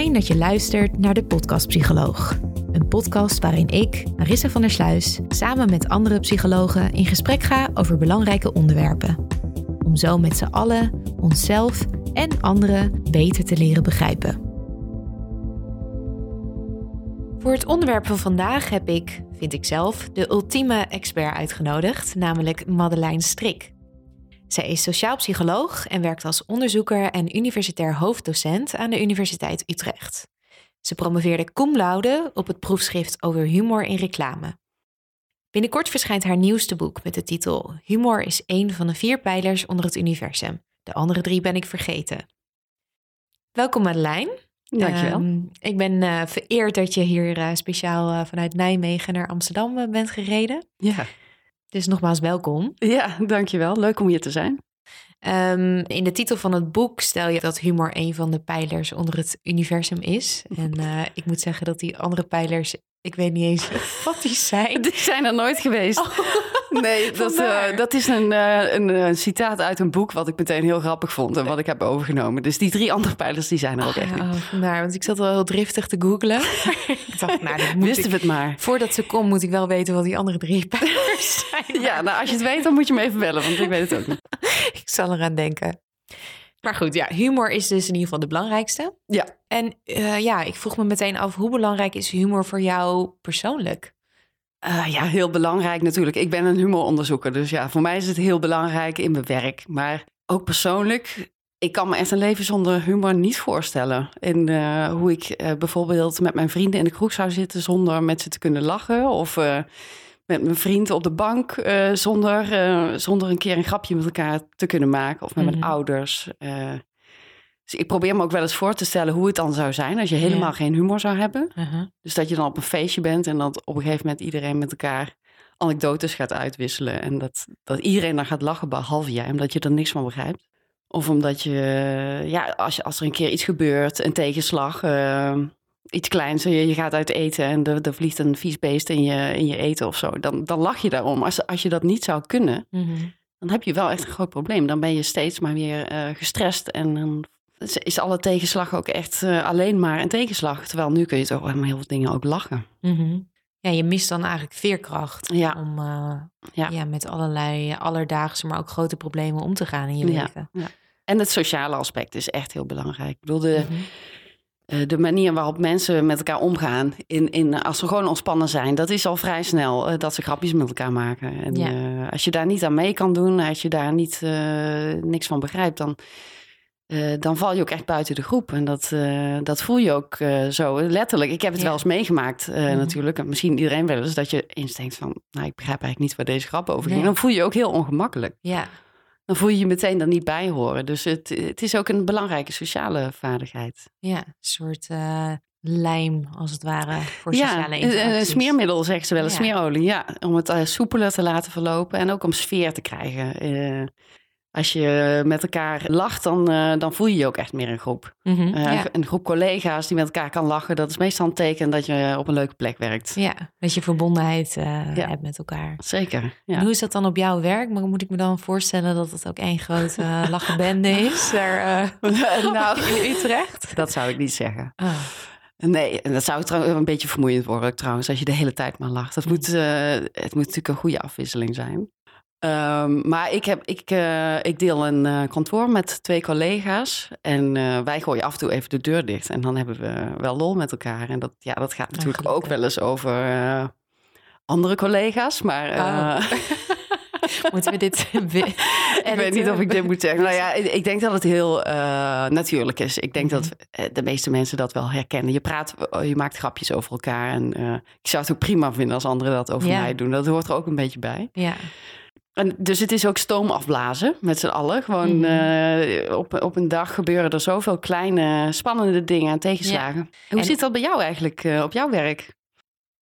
Dat je luistert naar de Podcast Psycholoog. Een podcast waarin ik, Marissa van der Sluis, samen met andere psychologen in gesprek ga over belangrijke onderwerpen. Om zo met z'n allen onszelf en anderen beter te leren begrijpen. Voor het onderwerp van vandaag heb ik, vind ik zelf, de ultieme expert uitgenodigd, namelijk Madeleine Strik. Zij is sociaal psycholoog en werkt als onderzoeker en universitair hoofddocent aan de Universiteit Utrecht. Ze promoveerde cum laude op het proefschrift over humor in reclame. Binnenkort verschijnt haar nieuwste boek met de titel Humor is één van de vier pijlers onder het universum. De andere drie ben ik vergeten. Welkom Madeleine. Dankjewel. Um, ik ben uh, vereerd dat je hier uh, speciaal uh, vanuit Nijmegen naar Amsterdam bent gereden. Ja. Dus nogmaals welkom. Ja, dankjewel. Leuk om hier te zijn. Um, in de titel van het boek stel je dat humor een van de pijlers onder het universum is. En uh, ik moet zeggen dat die andere pijlers, ik weet niet eens wat die zijn. Die zijn er nooit geweest. Oh. Nee, dat, uh, dat is een, uh, een, een, citaat uit een boek wat ik meteen heel grappig vond en wat ik heb overgenomen. Dus die drie andere pijlers die zijn er ook echt niet. Oh, vandaar, want ik zat wel heel driftig te googlen. ik dacht, nou, dat moet Wisten ik, we het maar. Voordat ze komt moet ik wel weten wat die andere drie pijlers zijn. ja, nou als je het weet dan moet je me even bellen, want ik weet het ook niet. ik zal eraan denken. Maar goed, ja, humor is dus in ieder geval de belangrijkste. Ja. En uh, ja, ik vroeg me meteen af, hoe belangrijk is humor voor jou persoonlijk? Uh, ja, heel belangrijk natuurlijk. Ik ben een humoronderzoeker, dus ja, voor mij is het heel belangrijk in mijn werk. Maar ook persoonlijk, ik kan me echt een leven zonder humor niet voorstellen. En uh, hoe ik uh, bijvoorbeeld met mijn vrienden in de kroeg zou zitten zonder met ze te kunnen lachen. Of met mijn vrienden op de bank zonder, zonder een keer een grapje met elkaar te kunnen maken. Of met mm -hmm. mijn ouders. Dus ik probeer me ook wel eens voor te stellen hoe het dan zou zijn als je helemaal ja. geen humor zou hebben. Uh -huh. Dus dat je dan op een feestje bent en dat op een gegeven moment iedereen met elkaar anekdotes gaat uitwisselen. En dat, dat iedereen dan gaat lachen, behalve jij, omdat je er niks van begrijpt. Of omdat je, ja, als, je, als er een keer iets gebeurt, een tegenslag, uh, iets kleins, je, je gaat uit eten en er, er vliegt een vies beest in je, in je eten of zo, dan, dan lach je daarom. Als, als je dat niet zou kunnen, uh -huh. dan heb je wel echt een groot probleem. Dan ben je steeds maar weer uh, gestrest en dan is alle tegenslag ook echt uh, alleen maar een tegenslag. Terwijl nu kun je toch om heel veel dingen ook lachen. Mm -hmm. Ja, je mist dan eigenlijk veerkracht ja. om uh, ja. ja. met allerlei alledaagse, maar ook grote problemen om te gaan in je leven. Ja. En het sociale aspect is echt heel belangrijk. Ik bedoel, de, mm -hmm. uh, de manier waarop mensen met elkaar omgaan, in, in, als ze gewoon ontspannen zijn, dat is al vrij snel dat ze grapjes met elkaar maken. En als je daar niet aan mee kan doen, als je daar niet, niks van begrijpt, dan uh, dan val je ook echt buiten de groep. En dat, uh, dat voel je ook uh, zo letterlijk. Ik heb het ja. wel eens meegemaakt mm -hmm. natuurlijk. En misschien iedereen wel eens dat je eens denkt van... nou, ik begrijp eigenlijk niet waar deze grap over ging. Nee. Dan voel je je ook heel ongemakkelijk. Ja. Dan voel je je meteen er niet bij horen. Dus het, het is ook een belangrijke sociale vaardigheid. Ja, een soort lijm als het ware voor ja, sociale interacties. Een smeermiddel zeggen ze wel, een ja. smeerolie. Ja, om het soepeler te laten verlopen en ook om sfeer te krijgen als je met elkaar lacht, dan, uh, dan voel je je ook echt meer een groep. Mhm, Mm -hmm, uh, ja. Een groep collega's die met elkaar kan lachen, dat is meestal een teken dat je op een leuke plek werkt. Ja, dat je verbondenheid uh, ja. hebt met elkaar. Zeker. Ja. Hoe is dat dan op jouw werk? Maar moet ik me dan voorstellen dat het ook één grote lachenbende is daar nou, in Utrecht? Dat zou ik niet zeggen. Oh. Nee, en dat zou trouwens een beetje vermoeiend worden trouwens, als je de hele tijd maar lacht. Moet, het moet natuurlijk een goede afwisseling zijn. Ehm, maar ik, heb, ik, eh, ik deel een eh, kantoor met twee collega's. En eh, wij gooien af en toe even de deur dicht. En dan hebben we wel lol met elkaar. En dat, ja, dat gaat natuurlijk ook wel eens over andere collega's. Maar Oh. Moeten we dit... ik weet niet of ik dit moet zeggen. Nou ja, ik, denk dat het heel natuurlijk is. Ik denk dat eh, de meeste mensen dat wel herkennen. Je praat, oh, je maakt grapjes over elkaar. En ik zou het ook prima vinden als anderen dat over Ja. mij doen. Dat hoort er ook een beetje bij. Ja. En dus het is ook stoom afblazen met z'n allen. Gewoon Mhm. eh, op, op een dag gebeuren er zoveel kleine spannende dingen en tegenslagen. Hoe En- zit dat bij jou eigenlijk eh, op jouw werk?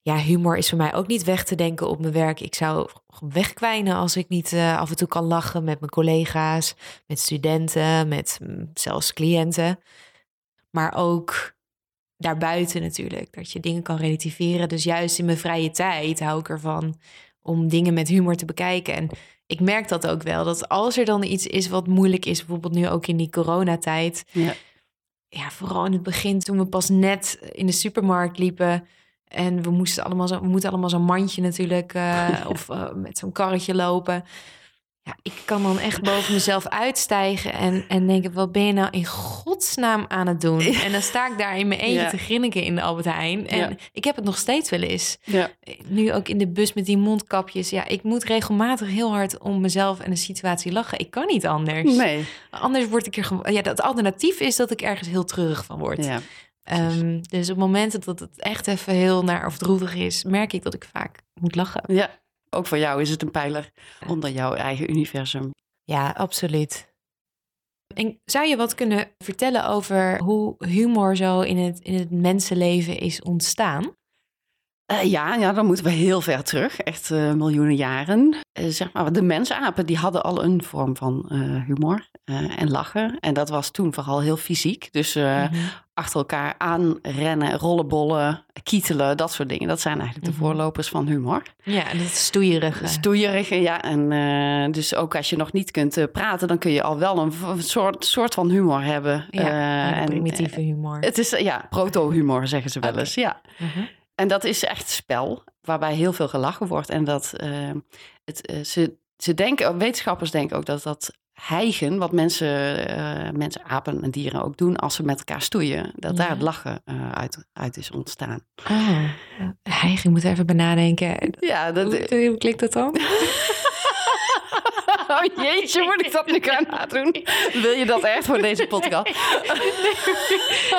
ja, humor is voor mij ook niet weg te denken op mijn werk. Ik zou wegkwijnen als ik niet eh, af en toe kan lachen met mijn collega's, met studenten, met mm, zelfs cliënten. Maar ook daarbuiten natuurlijk, dat je dingen kan relativeren. Dus juist in mijn vrije tijd hou ik ervan om dingen met humor te bekijken. En ik merk dat ook wel, dat als er dan iets is wat moeilijk is, bijvoorbeeld nu ook in die coronatijd, Ja. ja, vooral in het begin toen we pas net in de supermarkt liepen. En we moesten allemaal zo, we moeten allemaal zo'n mandje natuurlijk. eh, of eh, met zo'n karretje lopen. Ja, ik kan dan echt boven mezelf uitstijgen en, en denken: wat ben je nou in godsnaam aan het doen? En dan sta ik daar in mijn eentje Ja. te grinniken in de Albert Heijn. En Ja. ik heb het nog steeds wel eens. Ja. Nu ook in de bus met die mondkapjes. Ja, ik moet regelmatig heel hard om mezelf en de situatie lachen. Ik kan niet anders. Nee. Anders word ik er gewoon. Ja, dat alternatief is dat ik ergens heel treurig van word. Ja. Ehm, dus op momenten dat het echt even heel naar of droevig is, merk ik dat ik vaak moet lachen. ja, ook voor jou is het een pijler onder jouw eigen universum. Ja, absoluut. En zou je wat kunnen vertellen over hoe humor zo in het, in het mensenleven is ontstaan? Eh, ja, ja, dan moeten we heel ver terug, echt eh, miljoenen jaren. Eh, zeg maar, de mensapen die hadden al een vorm van humor en lachen. En dat was toen vooral heel fysiek. Dus Mhm. achter elkaar aanrennen, rollenbollen, kietelen, dat soort dingen. Dat zijn eigenlijk de Mhm. voorlopers van humor. Ja, dat is stoeierige. Stoeierige, ja. En dus ook als je nog niet kunt praten, dan kun je al wel een soort, soort van humor hebben. Ja, en, primitieve humor. het is, ja, proto-humor zeggen ze wel eens, ja. Mhm. En dat is echt spel, waarbij heel veel gelachen wordt. En dat eh, het, eh, ze, ze denken, wetenschappers denken ook dat dat hijgen, wat mensen, eh, mensen, apen en dieren ook doen als ze met elkaar stoeien, dat daar het lachen eh, uit, uit is ontstaan. Oh, hij ging moet even bij nadenken. Ja, dat, Hoe, hoe klinkt dat dan? Oh jeetje, moet ik dat nu gaan nadoen? Wil je dat echt voor deze podcast?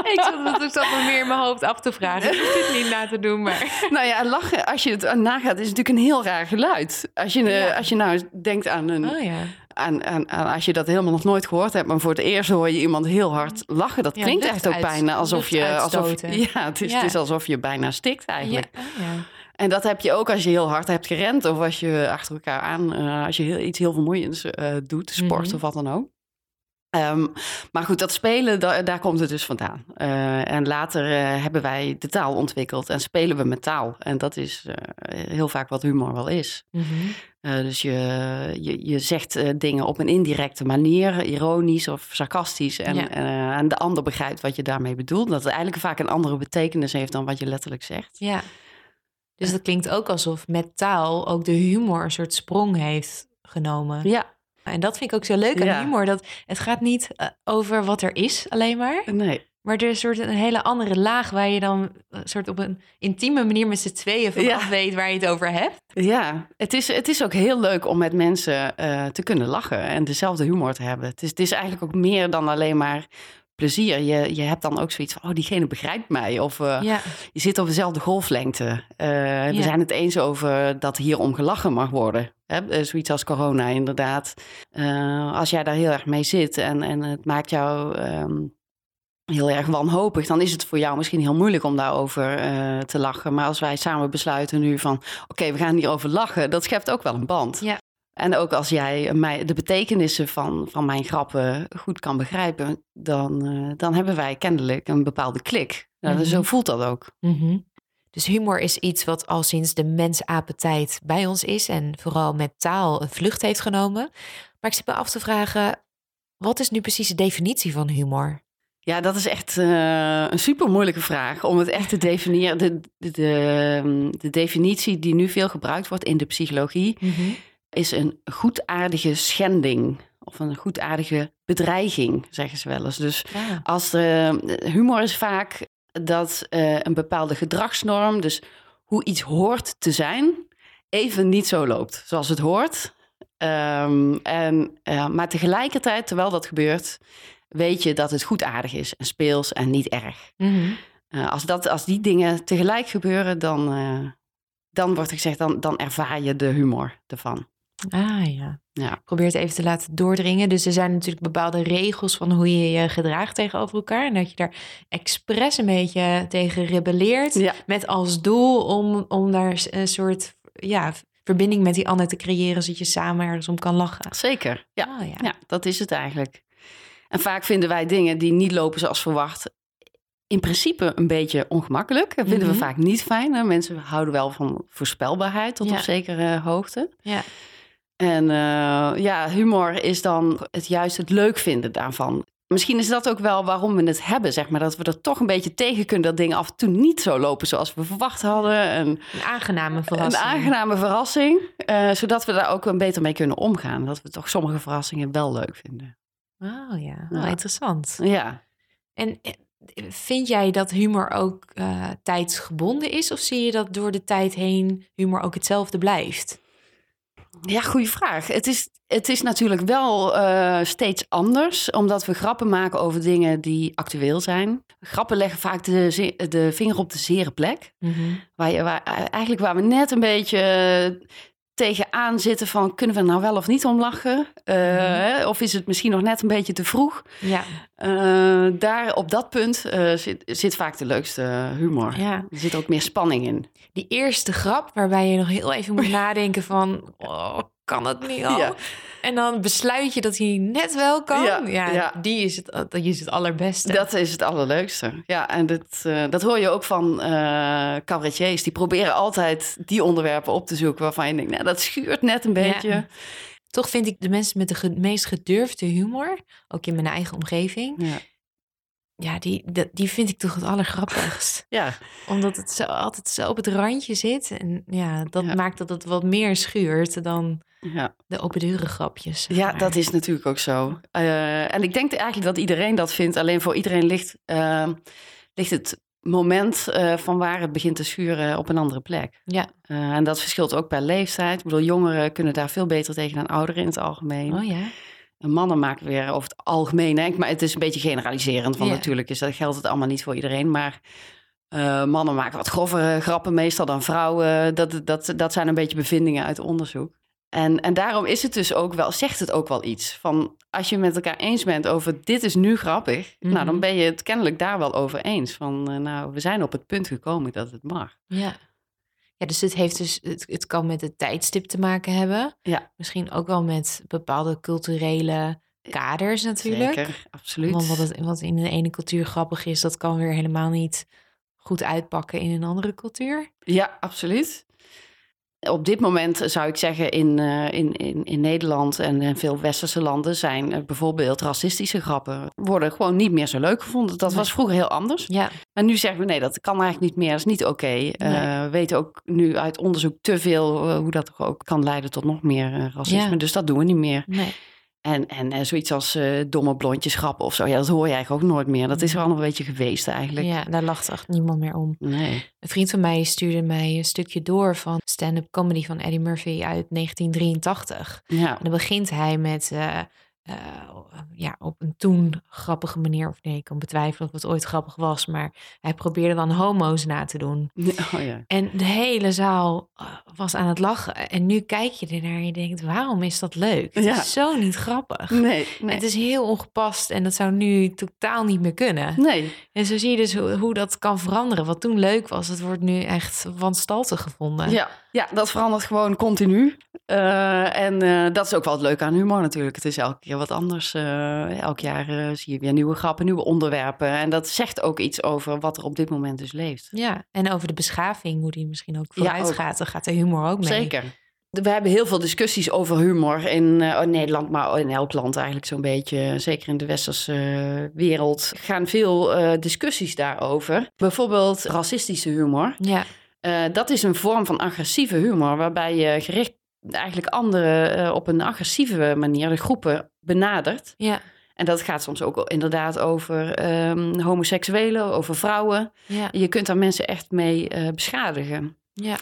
ik zat, ik zat me meer in mijn hoofd af te vragen. Ik dit niet na te doen, maar... Nou ja, lachen, als je het nagaat, is natuurlijk een heel raar geluid. Als je, eh, Ja. als je nou denkt aan een, Oh ja. aan, aan, aan- als je dat helemaal nog nooit gehoord hebt, maar voor het eerst hoor je iemand heel hard lachen. Dat Ja, klinkt echt ook uit- bijna alsof je. Alsof, ja, het is, het is alsof je bijna stikt eigenlijk. Ja, oh ja. En dat heb je ook als je heel hard hebt gerend of als je achter elkaar aan, eh, als je heel, iets heel vermoeiends eh, doet, sport Mhm. of wat dan ook. Ehm, maar goed, dat spelen, da- daar komt het dus vandaan. Eh, en later hebben wij de taal ontwikkeld en spelen we met taal. En dat is heel vaak wat humor wel is. Mhm. Dus je, je, je zegt dingen op een indirecte manier, ironisch of sarcastisch. En, Ja. en de ander begrijpt wat je daarmee bedoelt. Dat het eigenlijk vaak een andere betekenis heeft dan wat je letterlijk zegt. Ja. Dus dat klinkt ook alsof met taal ook de humor een soort sprong heeft genomen. Ja, En dat vind ik ook zo leuk aan Ja. humor. Dat het gaat niet eh, over wat er is alleen maar. nee. Maar er is een soort een hele andere laag waar je dan een soort op een intieme manier met z'n tweeën van Ja. af weet waar je het over hebt. Ja, het is, het is ook heel leuk om met mensen eh, te kunnen lachen en dezelfde humor te hebben. Het is, het is eigenlijk ook meer dan alleen maar plezier. Je, je hebt dan ook zoiets van, oh, diegene begrijpt mij. Of eh, Ja. je zit op dezelfde golflengte. Eh, We zijn het eens over dat hier om gelachen mag worden. Hè? Eh, Zoiets als corona, inderdaad. Als jij daar heel erg mee zit en, en het maakt jou ehm, heel erg wanhopig, dan is het voor jou misschien heel moeilijk om daarover te lachen. Maar als wij samen besluiten nu van, oké, we gaan hierover lachen, dat schept ook wel een band. Ja. En ook als jij mij de betekenissen van, van mijn grappen goed kan begrijpen, dan, eh, dan hebben wij kennelijk een bepaalde klik. Nou, Mhm. Zo voelt dat ook. Mhm. Dus humor is iets wat al sinds de mens-apentijd bij ons is en vooral met taal een vlucht heeft genomen. Maar ik zit me af te vragen, wat is nu precies de definitie van humor? Ja, dat is echt eh, een super moeilijke vraag om het echt te definiëren. De, de, de, de definitie die nu veel gebruikt wordt in de psychologie is een goedaardige schending. Of een goedaardige bedreiging, zeggen ze wel eens. Dus Ja. als de humor is vaak dat eh, een bepaalde gedragsnorm, dus hoe iets hoort te zijn, even niet zo loopt zoals het hoort. Ehm, en, eh, maar tegelijkertijd, terwijl dat gebeurt, weet je dat het goedaardig is en speels en niet erg. Mhm. Eh, als, dat, als die dingen tegelijk gebeuren, dan, eh, dan wordt er gezegd, dan, dan ervaar je de humor ervan. Ah ja. Ja. Probeer het even te laten doordringen. Dus er zijn natuurlijk bepaalde regels van hoe je je gedraagt tegenover elkaar. En dat je daar expres een beetje tegen rebelleert. Ja. Met als doel om, om daar een soort ja, verbinding met die ander te creëren. Zodat je samen ergens om kan lachen. Zeker, ja. Oh, ja. Ja, dat is het eigenlijk. En vaak vinden wij dingen die niet lopen zoals verwacht, in principe een beetje ongemakkelijk. Dat vinden Mhm. we vaak niet fijn. Hè? Mensen houden wel van voorspelbaarheid tot Ja. op zekere hoogte. Ja. En eh, ja, humor is dan het juist het leuk vinden daarvan. Misschien is dat ook wel waarom we het hebben, zeg maar. Dat we er toch een beetje tegen kunnen dat dingen af en toe niet zo lopen zoals we verwacht hadden. En Een aangename verrassing. een aangename verrassing, eh, zodat we daar ook een beter mee kunnen omgaan. Dat we toch sommige verrassingen wel leuk vinden. Oh ja, wel Ja. interessant. Ja, En eh, vind jij dat humor ook eh, tijdsgebonden is? Of zie je dat door de tijd heen humor ook hetzelfde blijft? Ja goede vraag. Het is, het is natuurlijk wel eh, steeds anders, omdat we grappen maken over dingen die actueel zijn. Grappen leggen vaak de, de vinger op de zere plek. Waar, je, waar, eigenlijk waar we net een beetje tegenaan zitten van... kunnen we er nou wel of niet om lachen? Eh, hè? Of is het misschien nog net een beetje te vroeg? Ja, Eh, daar op dat punt eh, zit, zit vaak de leukste humor. ja. Er zit ook meer spanning in. Die eerste grap waarbij je nog heel even moet nadenken van... Oh, kan het niet al? Ja. En dan besluit je dat hij net wel kan. Ja, Ja, ja. die is het, dat is het allerbeste. Dat is het allerleukste. Ja, en dat, eh, dat hoor je ook van eh cabaretiers. Die proberen altijd die onderwerpen op te zoeken waarvan je denkt, nou, dat schuurt net een beetje. Toch vind ik de mensen met de ge- meest gedurfde humor, ook in mijn eigen omgeving, Ja. ja, die, die vind ik toch het allergrappigst. Ja, Omdat het zo, altijd zo op het randje zit. En ja, dat Ja. maakt dat het wat meer schuurt dan ja. de open deuren grapjes. zeg ja dat is natuurlijk ook zo. Eh, en ik denk eigenlijk dat iedereen dat vindt. Alleen voor iedereen ligt, eh, ligt het moment eh, van waar het begint te schuren op een andere plek. Ja, Eh, en dat verschilt ook per leeftijd. Ik bedoel, jongeren kunnen daar veel beter tegen dan ouderen in het algemeen. oh ja. En mannen maken weer over het algemeen, hè, maar het is een beetje generaliserend. Want Ja. natuurlijk is dat, geldt het allemaal niet voor iedereen. Maar mannen maken wat grovere grappen meestal dan vrouwen. Dat, dat, dat zijn een beetje bevindingen uit onderzoek. En, en daarom is het dus ook wel, zegt het ook wel iets. Van als je met elkaar eens bent over dit is nu grappig. Nou, Mhm. dan ben je het kennelijk daar wel over eens. Van eh, nou, we zijn op het punt gekomen dat het mag. Ja. Ja, dus het heeft dus, het, het kan met het tijdstip te maken hebben. Ja. Misschien ook wel met bepaalde culturele kaders natuurlijk. Zeker, absoluut. Want wat, het, wat in de ene cultuur grappig is, dat kan weer helemaal niet goed uitpakken in een andere cultuur. Ja, absoluut. Op dit moment zou ik zeggen in, eh, in, in, in Nederland en in veel westerse landen zijn bijvoorbeeld racistische grappen worden gewoon niet meer zo leuk gevonden. Dat was vroeger heel anders. Ja, Maar nu zeggen we nee, dat kan eigenlijk niet meer. Dat is niet oké. Eh, Nee. we weten ook nu uit onderzoek te veel eh, hoe dat toch ook kan leiden tot nog meer racisme. Ja. Dus dat doen we niet meer. nee. En, en zoiets als eh, domme blondjes grappen of zo, ja, dat hoor je eigenlijk ook nooit meer. Dat is er al een beetje geweest eigenlijk. Ja, daar lacht echt niemand meer om. Nee. Een vriend van mij stuurde mij een stukje door van stand-up comedy van Eddie Murphy uit 1983. Ja. En dan begint hij met, eh, eh, ja, op een toen grappige manier, of nee, ik kan betwijfelen of het ooit grappig was, maar hij probeerde dan homo's na te doen. Oh ja. En de hele zaal eh, was aan het lachen. En nu kijk je ernaar en je denkt, waarom is dat leuk? Het Ja. is zo niet grappig. Nee, nee. Het is heel ongepast en dat zou nu totaal niet meer kunnen. Nee, En zo zie je dus hoe, hoe dat kan veranderen. Wat toen leuk was, het wordt nu echt wanstaltig gevonden. Ja, ja, dat verandert gewoon continu. Eh, en eh, dat is ook wel het leuke aan humor natuurlijk. Het is elke keer wat anders. Eh, elk jaar zie je weer nieuwe grappen, nieuwe onderwerpen. En dat zegt ook iets over wat er op dit moment dus leeft. Ja, en over de beschaving, hoe die misschien ook vooruit gaat. Dan gaat de humor ook mee. Zeker. We hebben heel veel discussies over humor in, in Nederland, maar in elk land eigenlijk zo'n beetje. Zeker in de westerse wereld gaan veel discussies daarover. Bijvoorbeeld racistische humor. Ja, Eh, dat is een vorm van agressieve humor waarbij je gericht eigenlijk anderen eh, op een agressieve manier, de groepen, benadert. Ja, En dat gaat soms ook inderdaad over ehm, homoseksuelen, over vrouwen. ja, Je kunt daar mensen echt mee eh, beschadigen. ja.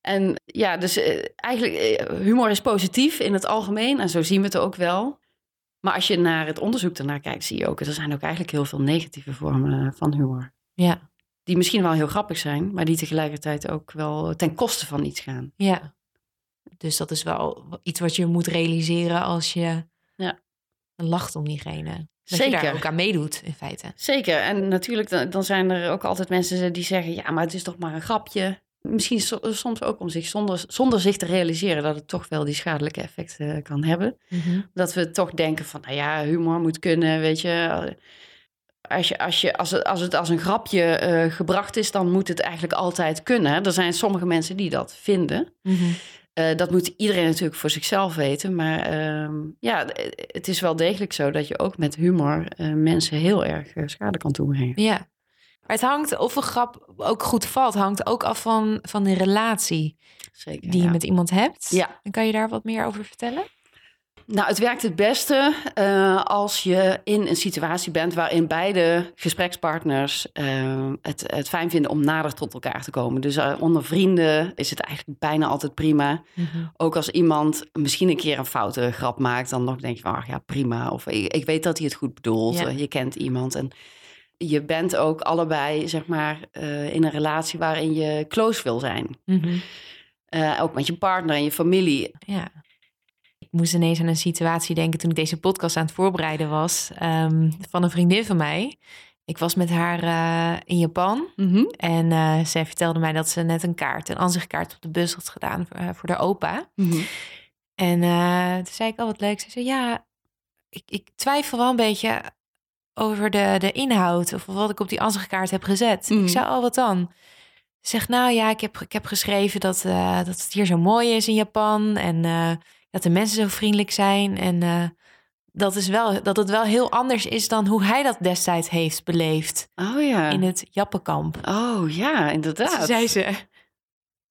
En ja, dus eigenlijk, humor is positief in het algemeen. En zo zien we het ook wel. Maar als je naar het onderzoek ernaar kijkt, zie je ook... er zijn ook eigenlijk heel veel negatieve vormen van humor. ja. Die misschien wel heel grappig zijn, maar die tegelijkertijd ook wel ten koste van iets gaan. Ja. Dus dat is wel iets wat je moet realiseren als je Ja. lacht om diegene. Dat je Zeker. daar ook aan meedoet, in feite. Zeker. En natuurlijk, dan, dan zijn er ook altijd mensen die zeggen... ja, maar het is toch maar een grapje. Misschien so- soms ook om zich zonder, zonder zich te realiseren... dat het toch wel die schadelijke effecten eh, kan hebben. Dat we toch denken van, nou ja, humor moet kunnen, weet je. Als, je, als, je, als, het, als het als een grapje eh, gebracht is, dan moet het eigenlijk altijd kunnen. Er zijn sommige mensen die dat vinden. Mhm. Eh, dat moet iedereen natuurlijk voor zichzelf weten. Maar ehm, ja, het is wel degelijk zo dat je ook met humor eh, mensen heel erg schade kan toebrengen. Ja. Maar het hangt, of een grap ook goed valt, hangt ook af van, van de relatie Zeker. die ja. je met iemand hebt. Ja. En kan je daar wat meer over vertellen? Nou, het werkt het beste eh, als je in een situatie bent waarin beide gesprekspartners eh, het, het fijn vinden om nader tot elkaar te komen. Dus eh, onder vrienden is het eigenlijk bijna altijd prima. Ook als iemand misschien een keer een foute grap maakt, dan denk je van, ach ja, prima. Of ik, ik weet dat hij het goed bedoelt. Ja. Je kent iemand en je bent ook allebei, zeg maar, in een relatie waarin je close wil zijn. Mhm. Ook met je partner en je familie. Ja. Ik moest ineens aan een situatie denken toen ik deze podcast aan het voorbereiden was. ehm, van een vriendin van mij. Ik was met haar eh, in Japan. En eh, zij vertelde mij dat ze net een kaart, een ansichtkaart op de bus had gedaan voor, eh, voor de opa. En eh, toen zei ik, oh wat leuk. Ze zei, ja, ik, ik twijfel wel een beetje over de, de inhoud of wat ik op die ansichtkaart heb gezet. Mhm. Ik zei, oh wat dan? Ze zegt, nou ja, ik heb, ik heb geschreven dat, dat het hier zo mooi is in Japan en dat de mensen zo vriendelijk zijn. En eh, dat, is wel, dat het wel heel anders is dan hoe hij dat destijds heeft beleefd Oh ja. in het Jappenkamp. Oh ja, inderdaad. Toen zei ze,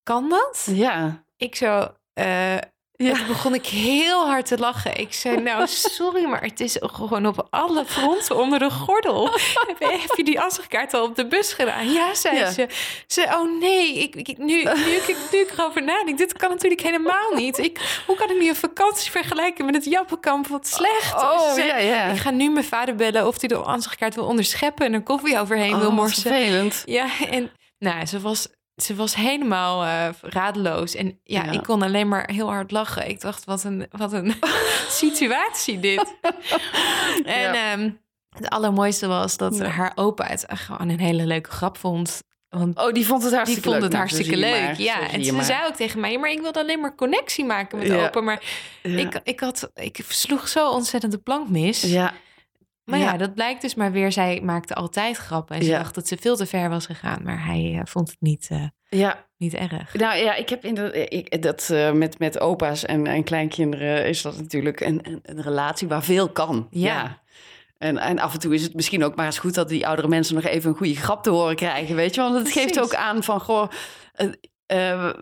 kan dat? Ja. Ik zo, eh, Ja. toen begon ik heel hard te lachen. Ik zei, nou sorry, maar het is gewoon op alle fronten onder de gordel. heb, je die ansichtkaart al op de bus gedaan? Ja, zei Ja. ze. Ze, oh nee, ik, ik, nu, nu, ik, nu ik erover nadenk, dit kan natuurlijk helemaal niet. Ik, hoe kan ik nu een vakantie vergelijken met het Jappenkamp? Wat slecht. Oh Ze ja, ja. Ik ga nu mijn vader bellen of hij de ansichtkaart wil onderscheppen en er koffie overheen wil Oh, wat morsen. Ja, en nou, ze was, ze was helemaal eh, radeloos. En ja, Ja. ik kon alleen maar heel hard lachen. Ik dacht, wat een, wat een situatie dit. en Ja. ehm, het allermooiste was dat Ja. haar opa het gewoon een hele leuke grap vond. Want Oh, die vond het die hartstikke vond leuk. het Nou, zo hartstikke leuk. maar. Ja, en ze maar. zei ook tegen mij, maar ik wilde alleen maar connectie maken met opa. Maar ik, ik, had, ik sloeg zo ontzettend de plank mis. Ja. Maar ja. Ja. dat blijkt dus maar weer. Zij maakte altijd grappen. En ze Ja. dacht dat ze veel te ver was gegaan. Maar hij eh, vond het niet, eh, ja. niet erg. Nou ja, ik heb in de, ik, dat eh, met, met opa's en, en kleinkinderen is dat natuurlijk een, een, een relatie waar veel kan. Ja. En, en af en toe is het misschien ook maar eens goed dat die oudere mensen nog even een goede grap te horen krijgen, weet je? Want het geeft ook aan van, goh, eh, eh,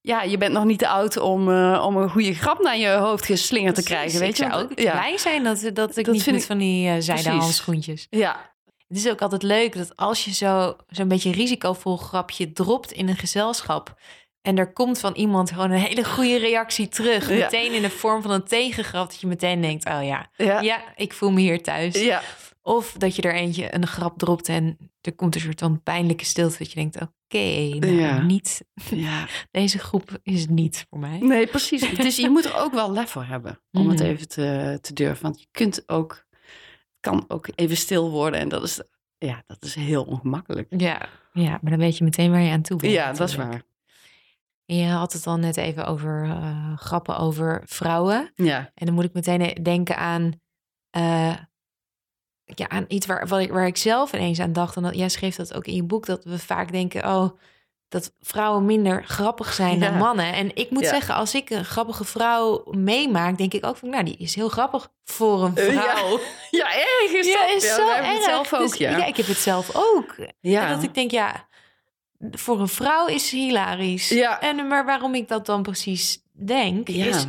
ja, je bent nog niet te oud om, eh, om een goede grap naar je hoofd geslingerd te krijgen, weet ik je? zou ook ja. blij zijn dat, dat ik Dat niet vind ik- van die eh zijde Precies. handschoentjes. Ja, Het is ook altijd leuk dat als je zo- zo'n beetje risicovol grapje dropt in een gezelschap... en er komt van iemand gewoon een hele goede reactie terug... Ja. meteen in de vorm van een tegengrap... dat je meteen denkt, oh ja, ja, ja, ik voel me hier thuis. ja. Of dat je er eentje een grap dropt en er komt een soort van pijnlijke stilte... dat je denkt, oké, nou, Ja. niet, ja. deze groep is niet voor mij. Nee, precies. Dus je moet er ook wel lef voor hebben om het Mhm. even te, te durven. Want je kunt ook, kan ook even stil worden en dat is, ja, dat is heel ongemakkelijk. Ja, ja, maar dan weet je meteen waar je aan toe bent. Ja, dat is waar. En je had het al net even over eh, grappen over vrouwen. Ja, En dan moet ik meteen denken aan, eh, ja, aan iets waar, ik, waar ik zelf ineens aan dacht. En dat, jij schreef dat ook in je boek, dat we vaak denken, oh, dat vrouwen minder grappig zijn dan mannen. En ik moet Ja. zeggen, als ik een grappige vrouw meemaak, denk ik ook van, nou, die is heel grappig voor een Eh, ja. vrouw. ja erg is Ja, dat. is Ja, zo erg. het zelf ook, Dus- ja. ik heb het zelf ook. Ja. En dat ik denk, ja, voor een vrouw is hilarisch. Ja. En, maar waarom ik dat dan precies denk, Ja. is...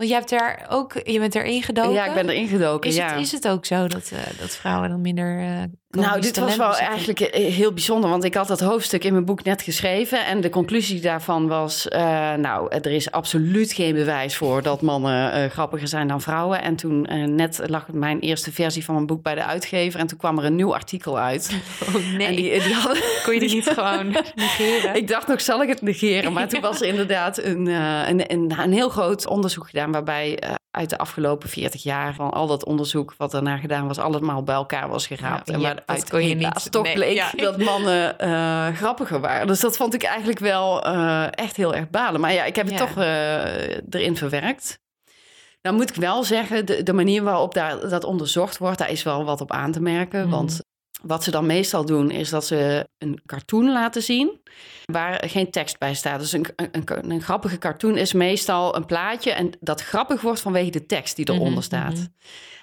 Want jij hebt daar ook, je bent erin gedoken. Ja, ik ben erin gedoken. Is, ja. het, is het ook zo dat, eh, dat vrouwen dan minder. eh, Nou, dit was wel eigenlijk eh, heel bijzonder, want ik had dat hoofdstuk in mijn boek net geschreven en de conclusie daarvan was, eh, nou, er is absoluut geen bewijs voor dat mannen eh, grappiger zijn dan vrouwen. En toen eh, net lag mijn eerste versie van mijn boek bij de uitgever en toen kwam er een nieuw artikel uit. Oh, nee. En die, die hadden, kon je die niet gewoon negeren? ik dacht nog, zal ik het negeren? Maar toen was er inderdaad een, eh, een, een, een heel groot onderzoek gedaan... waarbij eh, uit de afgelopen 40 jaar van al dat onderzoek... wat daarna gedaan was, allemaal bij elkaar was geraapt. Ja, en ja, waaruit dat kon je niet- toch nee, bleek ja. dat mannen eh, grappiger waren. Dus dat vond ik eigenlijk wel eh, echt heel erg balen. Maar ja, ik heb het Ja. toch eh, erin verwerkt. Nou moet ik wel zeggen, de, de manier waarop daar, dat onderzocht wordt... daar is wel wat op aan te merken. Mhm. Want wat ze dan meestal doen, is dat ze een cartoon laten zien waar geen tekst bij staat. Dus een, een, een grappige cartoon is meestal een plaatje en dat grappig wordt vanwege de tekst die eronder Mhm, staat. mhm.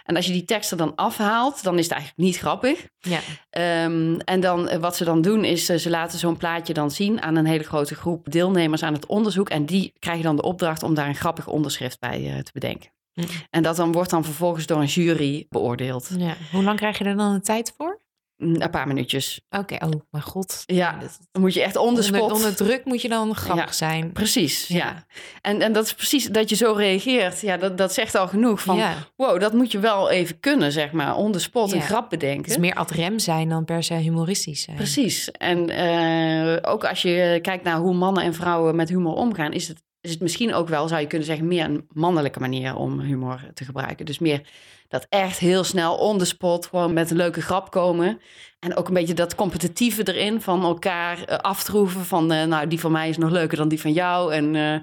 En als je die tekst er dan afhaalt, dan is het eigenlijk niet grappig. Ja. Ehm, en dan, eh, wat ze dan doen, is eh, ze laten zo'n plaatje dan zien aan een hele grote groep deelnemers aan het onderzoek. En die krijgen dan de opdracht om daar een grappig onderschrift bij eh, te bedenken. Mhm. En dat dan wordt dan vervolgens door een jury beoordeeld. ja. Hoe lang krijg je er dan de tijd voor? Een paar minuutjes. Oké, oh mijn god. Ja, Dat- dan moet je echt on the spot. onder druk moet je dan grappig Ja. zijn. Precies, ja. Ja. En, en dat is precies dat je zo reageert. Ja, dat, dat zegt al genoeg van... ja. wow, dat moet je wel even kunnen, zeg maar. On the spot een grap Het bedenken. is meer ad rem zijn dan per se humoristisch zijn. Precies. En eh, ook als je kijkt naar hoe mannen en vrouwen met humor omgaan... is het, is het misschien ook wel, zou je kunnen zeggen... meer een mannelijke manier om humor te gebruiken. Dus meer dat echt heel snel on the spot... gewoon met een leuke grap komen. En ook een beetje dat competitieve erin... van elkaar eh, aftroeven van... eh, nou, die van mij is nog leuker dan die van jou... en eh,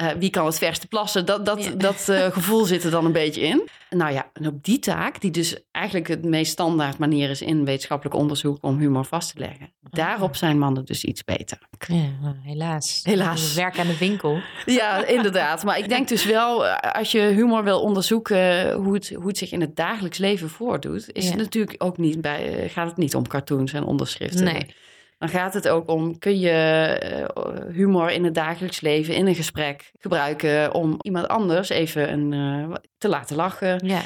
eh, wie kan het verste plassen? Dat, dat, Ja. dat eh, gevoel zit er dan een beetje in. Nou ja, en op die taak, die dus eigenlijk het meest standaard manier is in wetenschappelijk onderzoek om humor vast te leggen, daarop zijn mannen dus iets beter. Ja, nou, helaas. Helaas. Werk aan de winkel. Ja, inderdaad. Maar ik denk dus wel, eh, als je humor wil onderzoeken hoe het, hoe het zich in het dagelijks leven voordoet, is Ja. het natuurlijk ook niet bij, gaat het niet om cartoons en onderschriften. Nee. Dan gaat het ook om, kun je eh, humor in het dagelijks leven, in een gesprek gebruiken om iemand anders even een, eh, te laten lachen. Ja.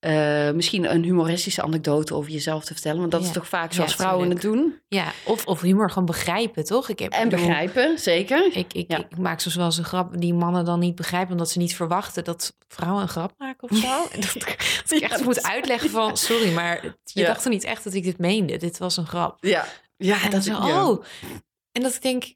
Eh, misschien een humoristische anekdote over jezelf te vertellen. Want dat Ja. is toch vaak Ja, zoals vrouwen het doen. ja. Of, of humor gewoon begrijpen, toch? Ik heb, En bedoel, begrijpen, zeker. Ik, ik, Ja. ik maak soms wel eens een grap die mannen dan niet begrijpen... omdat ze niet verwachten dat vrouwen een grap maken of zo. Dat, dat ik echt moet uitleggen van... sorry, maar je dacht er niet echt dat ik dit meende. Dit was een grap. Ja, ja En dat zo, oh. En dat ik denk,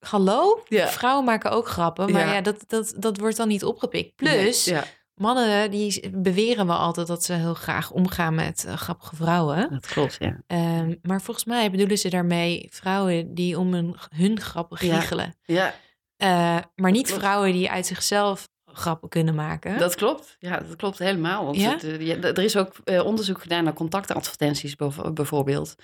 hallo? Ja. Vrouwen maken ook grappen, maar Ja. ja, dat, dat, dat wordt dan niet opgepikt. Plus, Ja, mannen die beweren wel altijd dat ze heel graag omgaan met eh, grappige vrouwen. dat klopt, ja. Ehm, maar volgens mij bedoelen ze daarmee vrouwen die om hun, hun grappen giechelen. Ja, Eh, maar niet vrouwen die uit zichzelf grappen kunnen maken. dat klopt. Ja, dat klopt helemaal. Want Ja? het, eh, er is ook onderzoek gedaan naar contactadvertenties bijvoorbeeld.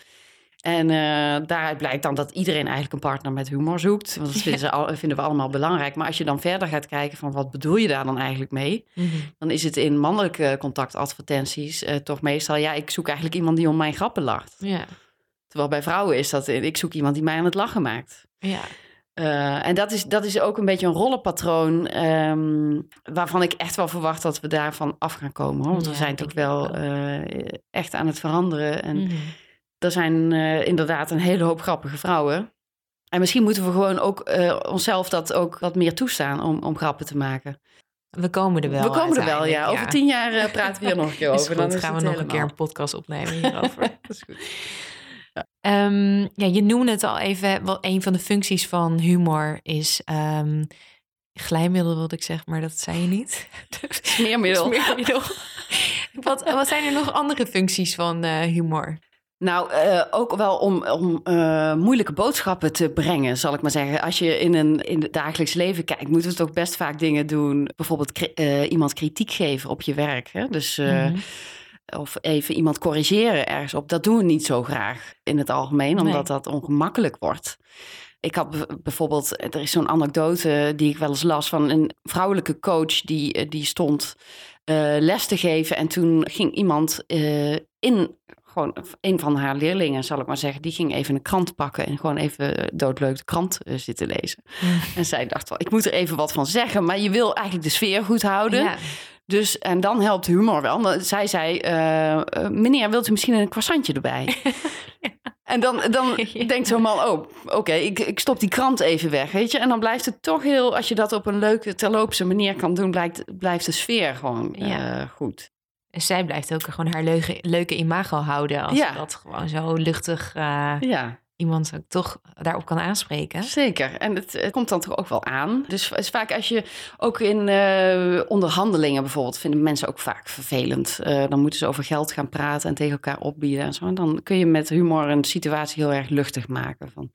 En eh, daaruit blijkt dan dat iedereen eigenlijk een partner met humor zoekt. Want dat vinden, ze al, vinden we allemaal belangrijk. Maar als je dan verder gaat kijken van wat bedoel je daar dan eigenlijk mee? Mhm. Dan is het in mannelijke contactadvertenties eh, toch meestal... ja, ik zoek eigenlijk iemand die om mijn grappen lacht. Ja, Terwijl bij vrouwen is dat... eh, ik zoek iemand die mij aan het lachen maakt. ja. En dat is, dat is ook een beetje een rollenpatroon... ehm, waarvan ik echt wel verwacht dat we daarvan af gaan komen. Hoor. Want we zijn toch wel echt aan het veranderen. En Mhm. Er zijn eh, inderdaad een hele hoop grappige vrouwen. En misschien moeten we gewoon ook eh, onszelf dat ook wat meer toestaan om, om grappen te maken. We komen er wel we komen er wel, ja. Over tien jaar eh, praten we hier nog een keer over. goed, Dan gaan we nog een keer een podcast opnemen hierover. Dat is goed. Ehm, ja, je noemde het al even. Wel, een van de functies van humor is ehm, glijmiddel, wilde ik zeggen, maar dat zei je niet. Smeermiddel. Smeermiddel. wat, wat zijn er nog andere functies van eh, humor? Nou, eh, ook wel om, om eh, moeilijke boodschappen te brengen, zal ik maar zeggen. Als je in, een, in het dagelijks leven kijkt, moeten we toch best vaak dingen doen. Bijvoorbeeld eh, iemand kritiek geven op je werk. Hè? Dus, Mhm. Of even iemand corrigeren ergens op. Dat doen we niet zo graag in het algemeen, omdat Nee. dat ongemakkelijk wordt. Ik had bijvoorbeeld, er is zo'n anekdote die ik wel eens las van een vrouwelijke coach die, die stond les te geven. En toen ging iemand eh, in gewoon een van haar leerlingen, zal ik maar zeggen, die ging even een krant pakken en gewoon even doodleuk de krant uh, zitten lezen. Mm. En zij dacht wel, ik moet er even wat van zeggen, maar je wil eigenlijk de sfeer goed houden. Ja. Dus, en dan helpt humor wel. Zij zei, eh, eh, meneer, wilt u misschien een croissantje erbij? En dan, dan Ja. denkt zo'n man, oh, oké, ik, ik stop die krant even weg, weet je. En dan blijft het toch heel, als je dat op een leuke, terloopse manier kan doen, blijft, blijft de sfeer gewoon eh, Ja. goed. En zij blijft ook gewoon haar leuke, leuke imago houden. Als Ja. dat gewoon zo luchtig eh, Ja, iemand ook toch daarop kan aanspreken. zeker. En het, het komt dan toch ook wel aan. Dus het is vaak als je ook in eh, onderhandelingen bijvoorbeeld, vinden mensen ook vaak vervelend. Eh, dan moeten ze over geld gaan praten en tegen elkaar opbieden en zo. En dan kun je met humor een situatie heel erg luchtig maken. Van,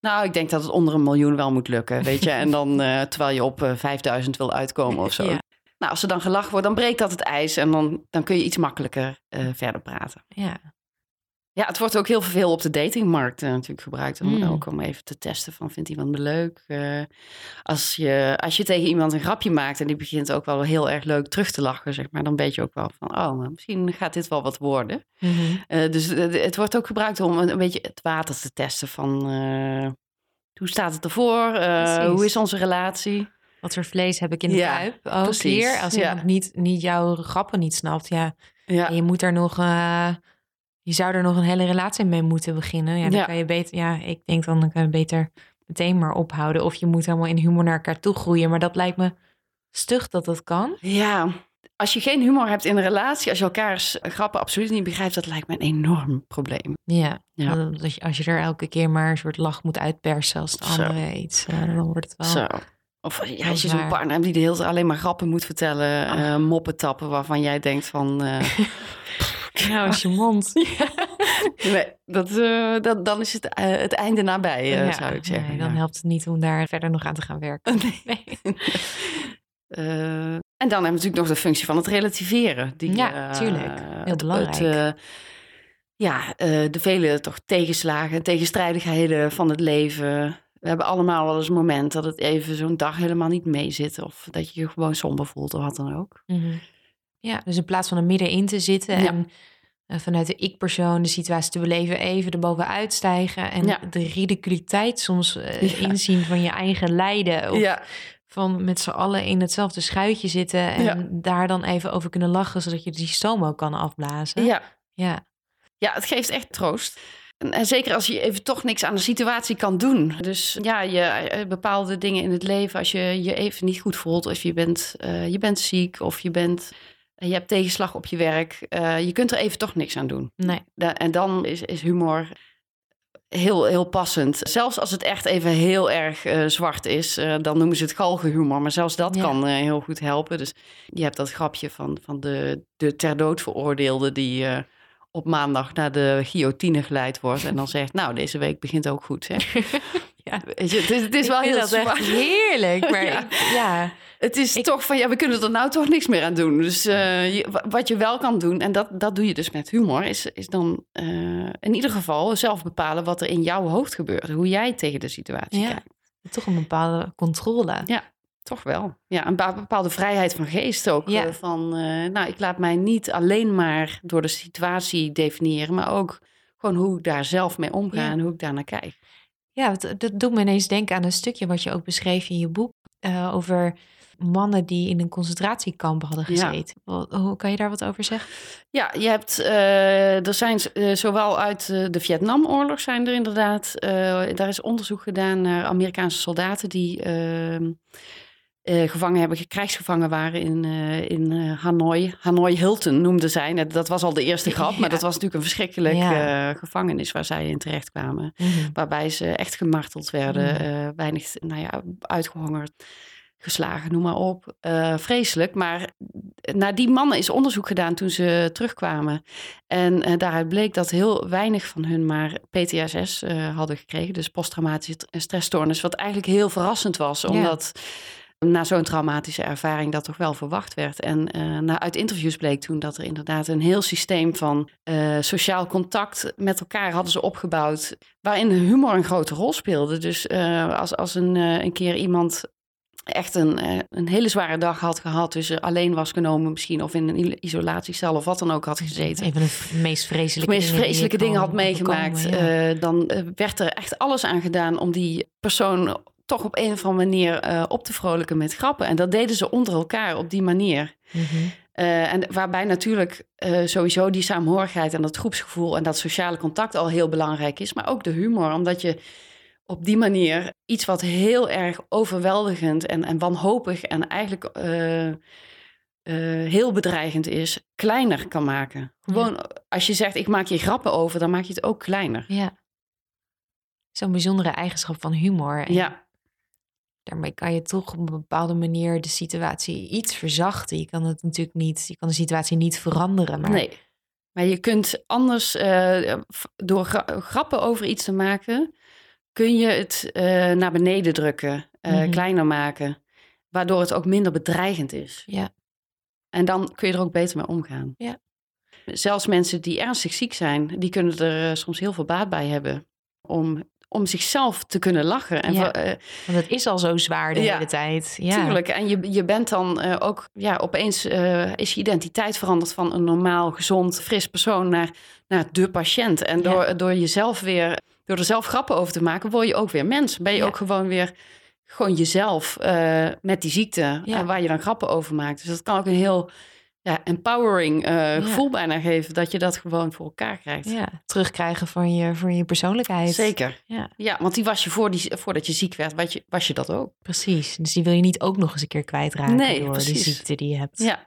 nou, ik denk dat het onder een miljoen wel moet lukken, weet je. En dan, terwijl je op eh, 5000 wil uitkomen of zo. Ja. Nou, als er dan gelachen wordt, dan breekt dat het ijs. En dan, dan kun je iets makkelijker eh, verder praten. Ja. Ja, het wordt ook heel veel op de datingmarkt eh, natuurlijk gebruikt. Om, Mm. Ook om even te testen van, vindt iemand me leuk? Eh, als, je, als je tegen iemand een grapje maakt en die begint ook wel heel erg leuk terug te lachen, zeg maar. Dan weet je ook wel van, oh, maar misschien gaat dit wel wat worden. Mhm. Eh, dus het wordt ook gebruikt om een, een beetje het water te testen van... hoe staat het ervoor? Hoe is onze relatie? Wat voor vlees heb ik in de Ja, kuip? Ook precies. hier, als iemand niet, niet jouw grappen niet snapt. Ja, Ja, en je moet er nog... eh, je zou er nog een hele relatie mee moeten beginnen. Ja, dan kan je beter... Ja, ik denk dan, dan kan je beter meteen maar ophouden. Of je moet helemaal in humor naar elkaar toe groeien. Maar dat lijkt me stug dat dat kan. Ja, als je geen humor hebt in een relatie, als je elkaars grappen absoluut niet begrijpt, dat lijkt me een enorm probleem. Ja, Ja. Dat je, als je er elke keer maar een soort lach moet uitpersen als de Zo. andere iets, eh, dan wordt het wel... Zo. Of ja, Heel als je zo'n partner hebt die de hele tijd alleen maar grappen moet vertellen, eh, moppen tappen, waarvan jij denkt van, eh, Nou, is je mond. nee, dat, eh, dat, dan is het, eh, het einde nabij, eh, Ja, zou ik zeggen. nee, dan ja. helpt het niet om daar verder nog aan te gaan werken. Nee. Eh, en dan hebben we natuurlijk nog de functie van het relativeren. Die, Ja, eh, tuurlijk. Heel belangrijk. het, eh, ja, eh, de vele toch tegenslagen en tegenstrijdigheden van het leven. We hebben allemaal wel eens een moment dat het even zo'n dag helemaal niet meezit. Of dat je je gewoon somber voelt of wat dan ook. Mhm. Ja, dus in plaats van er middenin te zitten Ja. en eh, vanuit de ik-persoon de situatie te beleven, even erbovenuit stijgen en Ja. de ridiculiteit soms eh, Ja. inzien van je eigen lijden. Of Ja, van met z'n allen in hetzelfde schuitje zitten en Ja. daar dan even over kunnen lachen, zodat je die stoom ook kan afblazen. ja. ja. Ja, het geeft echt troost. En, zeker als je even toch niks aan de situatie kan doen. Dus ja, je, eh, bepaalde dingen in het leven, als je je even niet goed voelt, of je bent, eh, je bent ziek, of je, bent, je hebt tegenslag op je werk, eh, je kunt er even toch niks aan doen. Nee. Da- en dan is, is humor heel, heel passend. Zelfs als het echt even heel erg eh, zwart is, eh, dan noemen ze het galgenhumor. Maar zelfs dat Ja. kan eh, heel goed helpen. Dus je hebt dat grapje van, van de, de ter dood veroordeelde die eh, op maandag naar de guillotine geleid wordt. En dan zegt, nou, deze week begint ook goed. Hè? Ja. Het is, het is wel heel zwaar. heerlijk. Maar Ja. ik- ja. Het is Ik- toch van, ja, we kunnen er nou toch niks meer aan doen. Dus eh, je- wa- wat je wel kan doen, en dat, dat doe je dus met humor, is, is dan eh, in ieder geval zelf bepalen wat er in jouw hoofd gebeurt. Hoe jij tegen de situatie Ja. kijkt. toch een bepaalde controle. Toch wel. Ja, een bepaalde vrijheid van geest ook. Ja. eh, van, eh, nou, ik laat mij niet alleen maar door de situatie definiëren, maar ook gewoon hoe ik daar zelf mee omga Ja. en hoe ik daar naar kijk. Ja, dat, dat doet me ineens denken aan een stukje wat je ook beschreef in je boek. eh, over mannen die in een concentratiekamp hadden gezeten. Hoe kan je daar wat over zeggen? Ja, je hebt, eh, er zijn eh, zowel uit eh, de Vietnamoorlog zijn er inderdaad, eh, daar is onderzoek gedaan naar Amerikaanse soldaten die eh, gevangen hebben, krijgsgevangen waren in, eh, in eh, Hanoi. Hanoi Hilton noemden zij. Dat- was al de eerste grap, maar dat was natuurlijk een verschrikkelijk Ja. gevangenis waar zij in terecht kwamen. Mhm. Waarbij ze echt gemarteld werden, Mm. eh, weinig, nou ja, uitgehongerd, geslagen, noem maar op. Vreselijk. Maar naar die mannen is onderzoek gedaan toen ze terugkwamen. En daaruit bleek dat heel weinig van hun maar PTSS hadden gekregen. Dus posttraumatische stressstoornis. Wat eigenlijk heel verrassend was, omdat na zo'n traumatische ervaring dat toch wel verwacht werd. En na, uit interviews bleek toen dat er inderdaad een heel systeem van eh, sociaal contact met elkaar hadden ze opgebouwd. Waarin humor een grote rol speelde. Dus eh, als, als een, een keer iemand echt een, een hele zware dag had gehad, dus alleen was genomen misschien, of in een isolatiecel of wat dan ook had gezeten. Een van de meest vreselijke, meest dingen, vreselijke dingen had meegemaakt, ja. dan werd er echt alles aan gedaan om die persoon toch op een of andere manier eh, op te vrolijken met grappen. En dat deden ze onder elkaar op die manier. Mhm. Eh, en waarbij natuurlijk eh, sowieso die saamhorigheid en dat groepsgevoel en dat sociale contact al heel belangrijk is, maar ook de humor, omdat je op die manier iets wat heel erg overweldigend en, en wanhopig en eigenlijk heel bedreigend is, kleiner kan maken. Gewoon als je zegt, ik maak je grappen over, dan maak je het ook kleiner. Ja. Zo'n bijzondere eigenschap van humor. En Ja, daarmee kan je toch op een bepaalde manier de situatie iets verzachten. Je kan het natuurlijk niet, je kan de situatie niet veranderen. Maar nee. Maar je kunt anders, eh, door gra- grappen over iets te maken, kun je het eh, naar beneden drukken, eh, Mhm. kleiner maken, waardoor het ook minder bedreigend is. Ja. En dan kun je er ook beter mee omgaan. Ja. Zelfs mensen die ernstig ziek zijn, die kunnen er soms heel veel baat bij hebben om, om zichzelf te kunnen lachen. En Ja. eh, Want het is al zo zwaar de Ja, hele tijd. Ja. Tuurlijk. En je, je bent dan eh, ook, ja, opeens eh, is je identiteit veranderd van een normaal, gezond, fris persoon naar, naar de patiënt. En door, Ja. door jezelf weer, door er zelf grappen over te maken, word je ook weer mens. Ben je ook gewoon weer gewoon jezelf met die ziekte waar je dan grappen over maakt. Dus dat kan ook een heel ja, empowering eh, gevoel bijna geven dat je dat gewoon voor elkaar krijgt. Ja, terugkrijgen van je, van je persoonlijkheid. Zeker. Ja, Ja, want die was je, voor die voordat je ziek werd, was je, was je dat ook. precies. Dus die wil je niet ook nog eens een keer kwijtraken Nee, door die precies. ziekte die je hebt. Ja.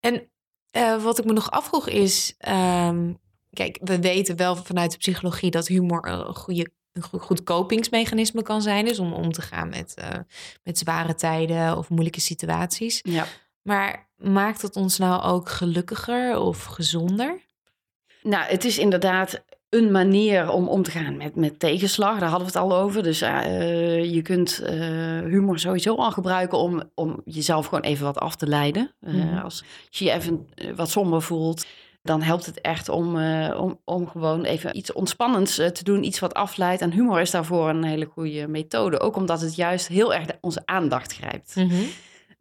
En eh, wat ik me nog afvroeg is... ehm, kijk, we weten wel vanuit de psychologie dat humor een, goede, een goed, goed kopingsmechanisme kan zijn. Dus om om te gaan met, eh, met zware tijden of moeilijke situaties. Ja. Maar maakt het ons nou ook gelukkiger of gezonder? Nou, het is inderdaad een manier om om te gaan met, met tegenslag. Daar hadden we het al over. Dus eh, je kunt eh, humor sowieso al gebruiken om, om jezelf gewoon even wat af te leiden. Eh, Mhm. Als je je even eh, wat somber voelt, dan helpt het echt om, eh, om, om gewoon even iets ontspannends eh, te doen. Iets wat afleidt. En humor is daarvoor een hele goede methode. Ook omdat het juist heel erg onze aandacht grijpt.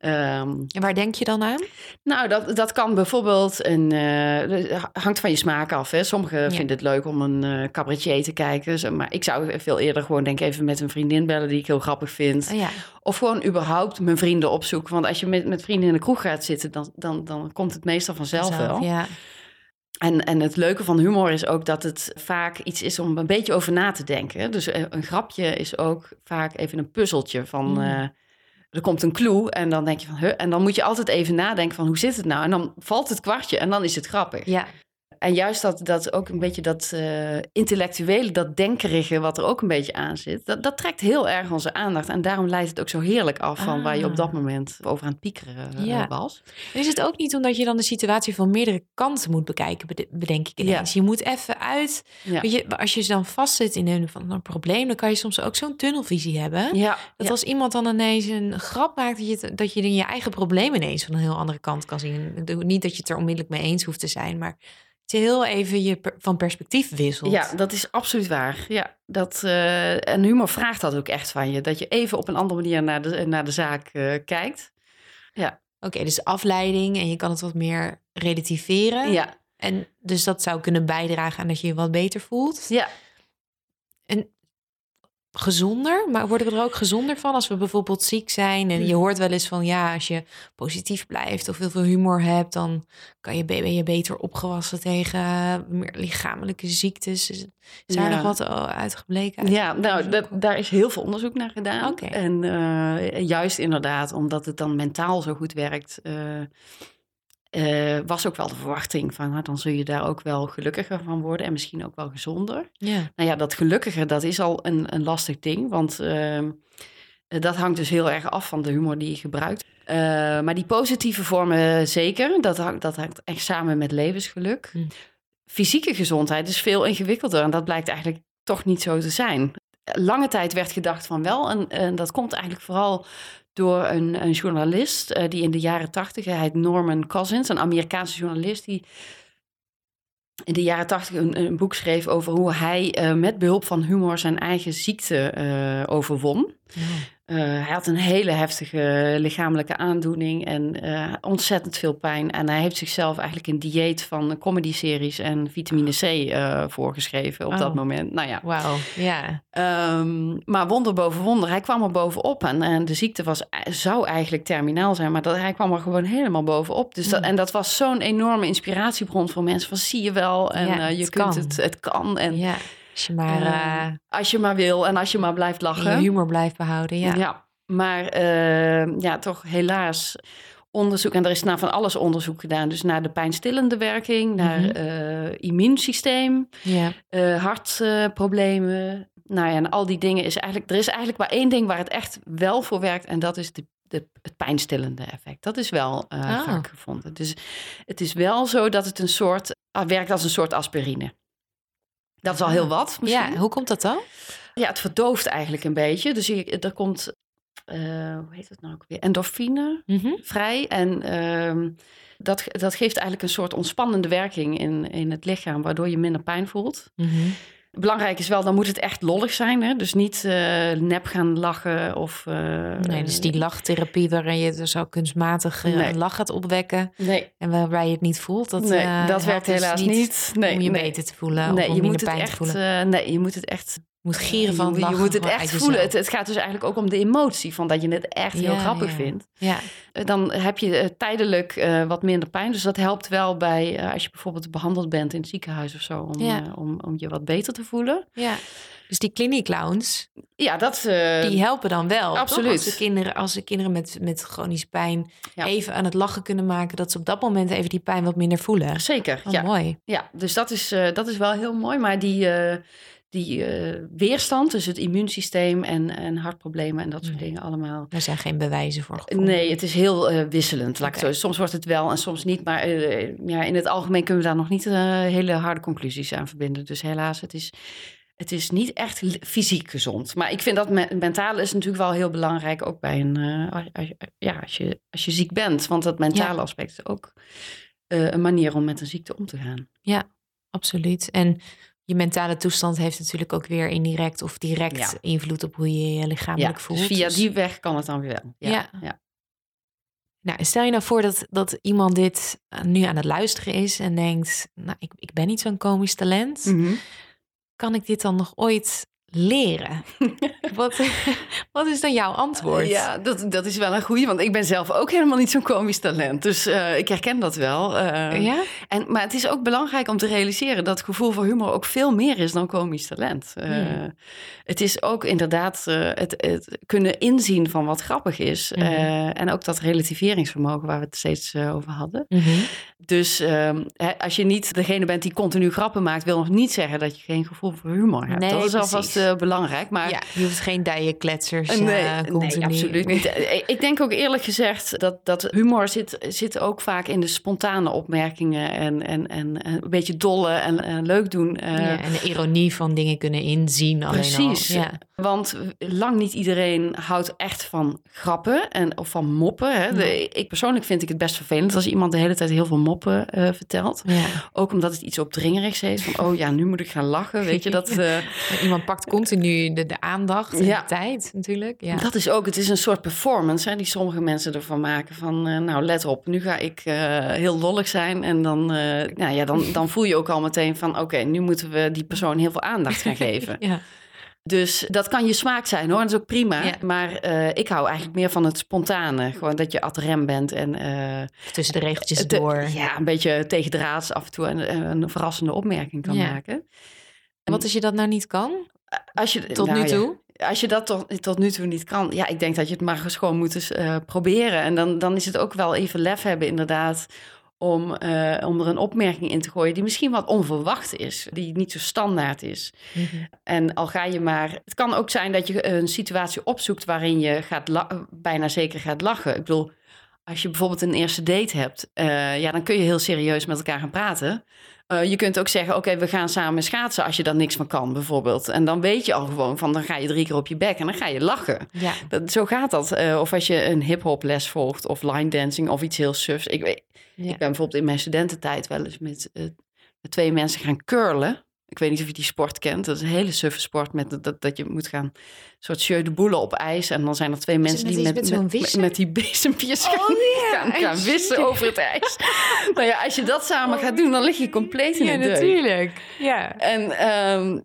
Ehm, En waar denk je dan aan? nou, dat, dat kan bijvoorbeeld een. eh, het hangt van je smaak af. Hè. Sommigen vinden het leuk om een eh cabaretier te kijken. Maar ik zou veel eerder gewoon, denk even met een vriendin bellen die ik heel grappig vind. Oh ja, Of gewoon überhaupt mijn vrienden opzoeken. Want als je met, met vrienden in de kroeg gaat zitten, dan, dan, dan komt het meestal vanzelf wel. Ja. En, en het leuke van humor is ook dat het vaak iets is om een beetje over na te denken. Dus eh, een grapje is ook vaak even een puzzeltje van... Mm. Er komt een clue en dan denk je van... Huh, en dan moet je altijd even nadenken van hoe zit het nou? En dan valt het kwartje en dan is het grappig. ja. En juist dat, dat ook een beetje dat eh, intellectuele, dat denkerige... wat er ook een beetje aan zit... Dat, dat trekt heel erg onze aandacht. En daarom leidt het ook zo heerlijk af van waar je op dat Ah. moment over aan het piekeren eh, Ja. was. Is het ook niet omdat je dan de situatie van meerdere kanten moet bekijken, bede- bedenk ik ineens. Je moet even uit. Ja. Weet je, als je dan vastzit in een, van een probleem, dan kan je soms ook zo'n tunnelvisie hebben. Ja, Dat ja. als iemand dan ineens een grap maakt, dat je, dat je in je eigen probleem ineens van een heel andere kant kan zien. Niet dat je het er onmiddellijk mee eens hoeft te zijn, maar heel even je per- van perspectief wisselt. Ja, dat is absoluut waar. Ja, dat, eh, en humor vraagt dat ook echt van je. Dat je even op een andere manier naar de, naar de zaak eh, kijkt. Oké, dus afleiding en je kan het wat meer relativeren. Ja, En dus dat zou kunnen bijdragen aan dat je je wat beter voelt. ja. Gezonder? Maar worden we er ook gezonder van als we bijvoorbeeld ziek zijn? En je hoort wel eens van ja, als je positief blijft of heel veel humor hebt, dan kan je, ben je beter opgewassen tegen meer lichamelijke ziektes. Is, is daar Ja. nog wat oh, uitgebleken? uit ja nou, dat, daar is heel veel onderzoek naar gedaan. En eh, juist inderdaad, omdat het dan mentaal zo goed werkt... eh, eh, was ook wel de verwachting van, nou, dan zul je daar ook wel gelukkiger van worden en misschien ook wel gezonder. Ja. Nou ja, dat gelukkige, dat is al een, een lastig ding. Want ehm, eh, dat hangt dus heel erg af van de humor die je gebruikt. Eh, maar die positieve vormen zeker. Dat hangt, dat hangt echt samen met levensgeluk. Hm. Fysieke gezondheid is veel ingewikkelder. En dat blijkt eigenlijk toch niet zo te zijn. Lange tijd werd gedacht van wel. En, en dat komt eigenlijk vooral door een, een journalist... eh, die in de jaren tachtig, hij heet Norman Cousins... een Amerikaanse journalist... die in de jaren tachtig een, een boek schreef over hoe hij eh, met behulp van humor zijn eigen ziekte eh, overwon. Eh, hij had een hele heftige lichamelijke aandoening en eh, ontzettend veel pijn. En hij heeft zichzelf eigenlijk een dieet van comedy-series en vitamine C uh, voorgeschreven op Oh. dat moment. Nou ja, Wauw, ja. Ehm, maar wonder boven wonder, hij kwam er bovenop. En, en de ziekte was, zou eigenlijk terminaal zijn, maar dat, hij kwam er gewoon helemaal bovenop. Dus dat, Mm. En dat was zo'n enorme inspiratiebron voor mensen. Van zie je wel, en Ja, eh, je kunt kan. het, het kan. En ja. Als je maar eh, als je maar wil en als je maar blijft je lachen. humor blijft behouden. Ja. maar eh, ja, toch helaas onderzoek. En er is naar van alles onderzoek gedaan. Dus naar de pijnstillende werking, naar eh, immuunsysteem Ja. hartproblemen. nou ja, en al die dingen is eigenlijk... Er is eigenlijk maar één ding waar het echt wel voor werkt. En dat is de, de, het pijnstillende effect. Dat is wel Ah. vaak gevonden. Dus het is wel zo dat het een soort... ah, werkt als een soort aspirine. Dat is al heel wat misschien. ja, hoe komt dat dan? Ja, het verdooft eigenlijk een beetje. Dus je, er komt... eh, hoe heet het nou ook weer? Endorfine Mhm. vrij. En ehm, dat, dat geeft eigenlijk een soort ontspannende werking in, in het lichaam... waardoor je minder pijn voelt. Mhm. Belangrijk is wel, dan moet het echt lollig zijn. Hè? Dus niet eh, nep gaan lachen of... eh, Nee, dus die lachtherapie waarin je dus zo kunstmatig eh, Nee. een lach gaat opwekken. Nee, En waarbij je het niet voelt. Dat, nee dat werkt dus helaas niet. Nee, om je beter te voelen Nee, of om je moet het pijn te echt, voelen. nee, je moet het echt... Moet gieren van lachen. je moet het echt voelen. Het, gaat dus eigenlijk ook om de emotie van dat je het echt heel Ja, grappig ja. vindt. Ja, Eh, Dan heb je eh, tijdelijk eh, wat minder pijn. Dus dat helpt wel bij als je bijvoorbeeld behandeld bent in het ziekenhuis of zo. Om, om, om je wat beter te voelen. ja. Dus die kliniekclowns, Ja, dat... die helpen dan wel. toch? absoluut. Als de kinderen, als de kinderen met, met chronische pijn even aan het lachen kunnen maken. Dat ze op dat moment even die pijn wat minder voelen. Zeker, Oh, ja. mooi. Ja, dus dat is, dat is wel heel mooi. Maar die, die eh, weerstand, dus het immuunsysteem en, en hartproblemen en dat soort Nee. dingen allemaal. Er zijn geen bewijzen voor. Nee, het is heel eh, wisselend. Laat ik Oké. het zo. Soms wordt het wel en soms niet. Maar eh, ja, in het algemeen kunnen we daar nog niet hele harde conclusies aan verbinden. Dus helaas, het is, het is niet echt fysiek gezond. Maar ik vind dat me- mentale is natuurlijk wel heel belangrijk. Ook bij een, als, ja, als, je, als je ziek bent. Want dat mentale aspect is ook een manier om met een ziekte om te gaan. Absoluut. En je mentale toestand heeft natuurlijk ook weer indirect of direct Ja. invloed op hoe je je lichamelijk voelt. Dus via Dus- die weg kan het dan weer wel. Ja, Ja. ja. Nou, stel je nou voor dat, dat iemand dit eh, nu aan het luisteren is en denkt, nou, ik, ik ben niet zo'n komisch talent. Mhm. Kan ik dit dan nog ooit leren? wat, wat is dan jouw antwoord? Ja, dat, dat is wel een goeie, want ik ben zelf ook helemaal niet zo'n komisch talent. Dus eh, ik herken dat wel. eh. Ja? en, maar het is ook belangrijk om te realiseren dat het gevoel voor humor ook veel meer is dan komisch talent. Eh, Hmm. Het is ook inderdaad het, het kunnen inzien van wat grappig is. Eh, en ook dat relativeringsvermogen waar we het steeds over hadden. Mhm. Dus ehm, als je niet degene bent die continu grappen maakt, wil nog niet zeggen dat je geen gevoel voor humor hebt. Nee, dat is alvast belangrijk. Maar ja, geen dijenkletsers Eh, nee, eh, nee, continu. absoluut niet. Eh, Ik denk ook eerlijk gezegd dat, dat humor zit, zit ook vaak in de spontane opmerkingen en, en, en en een beetje dolle en, en leuk doen. eh, Ja, en de ironie van dingen kunnen inzien alleen Precies. al. Ja. Want lang niet iedereen houdt echt van grappen en, of van moppen. Hè. De- ik persoonlijk vind ik het best vervelend als iemand de hele tijd heel veel moppen eh, vertelt. Ja. Ook omdat het iets opdringerigs heeft. Van, oh ja, nu moet ik gaan lachen. Weet je, dat, eh, Iemand pakt continu de, de aandacht en Ja. de tijd natuurlijk. Ja. dat is ook, het is een soort performance hè, die sommige mensen ervan maken. Van, eh, nou let op, nu ga ik eh, heel lollig zijn. En dan, eh, nou ja, dan, dan voel je ook al meteen van, oké, nu moeten we die persoon heel veel aandacht gaan geven. Ja. Dus dat kan je smaak zijn hoor, dat is ook prima. Ja. Maar ik hou eigenlijk meer van het spontane. Gewoon dat je ad rem bent en Tussen de regeltjes door. ja, een beetje tegendraads af en toe een, een verrassende opmerking kan Ja. maken. En wat als je dat nou niet kan? Als je, Tot nou nu ja, toe? Als je dat tot, tot nu toe niet kan, ja, ik denk dat je het maar eens gewoon moet eens, eh, proberen. En dan, dan is het ook wel even lef hebben, inderdaad, om, eh, om er een opmerking in te gooien die misschien wat onverwacht is, die niet zo standaard is. Mhm. En al ga je maar. Het kan ook zijn dat je een situatie opzoekt waarin je gaat bijna zeker gaat lachen. Ik bedoel, als je bijvoorbeeld een eerste date hebt, eh, ja, dan kun je heel serieus met elkaar gaan praten. Eh, je kunt ook zeggen, oké, we gaan samen schaatsen als je daar niks van kan, bijvoorbeeld. En dan weet je al gewoon van, dan ga je drie keer op je bek en dan ga je lachen. Ja. Dat, zo gaat dat. Eh, of als je een hip-hop les volgt, of line dancing, of iets heel sufs. Ik, weet, Ja. ik ben bijvoorbeeld in mijn studententijd wel eens met, eh, met twee mensen gaan curlen. Ik weet niet of je die sport kent. Dat is een hele suffe sport met dat, dat je moet gaan... soort jeu de boule op ijs. En dan zijn er twee mensen die met, met met, die bezempjes Oh, gaan, gaan, wissen over het ijs. nou ja, als je dat samen gaat doen, dan lig je compleet in Ja, de deuk. natuurlijk. Ja. En ehm,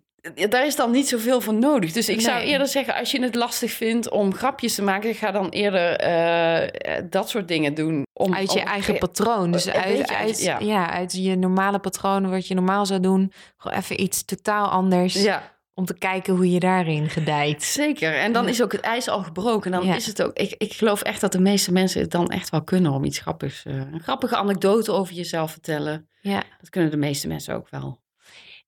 daar is dan niet zoveel voor nodig. Dus ik zou eerder zeggen, als je het lastig vindt om grapjes te maken, ga dan eerder eh, eh, dat soort dingen doen. Om, Uit je om- eigen patroon. Dus uit, beetje uit- uit, ja. ja. uit je normale patroon, wat je normaal zou doen. Gewoon even iets totaal anders. Ja, Om te kijken hoe je daarin gedijt. zeker. En dan is ook het ijs al gebroken. Dan Ja. is het ook. Ik, ik geloof echt dat de meeste mensen het dan echt wel kunnen om iets grappigs. eh, een grappige anekdote over jezelf vertellen. Ja. Dat kunnen de meeste mensen ook wel.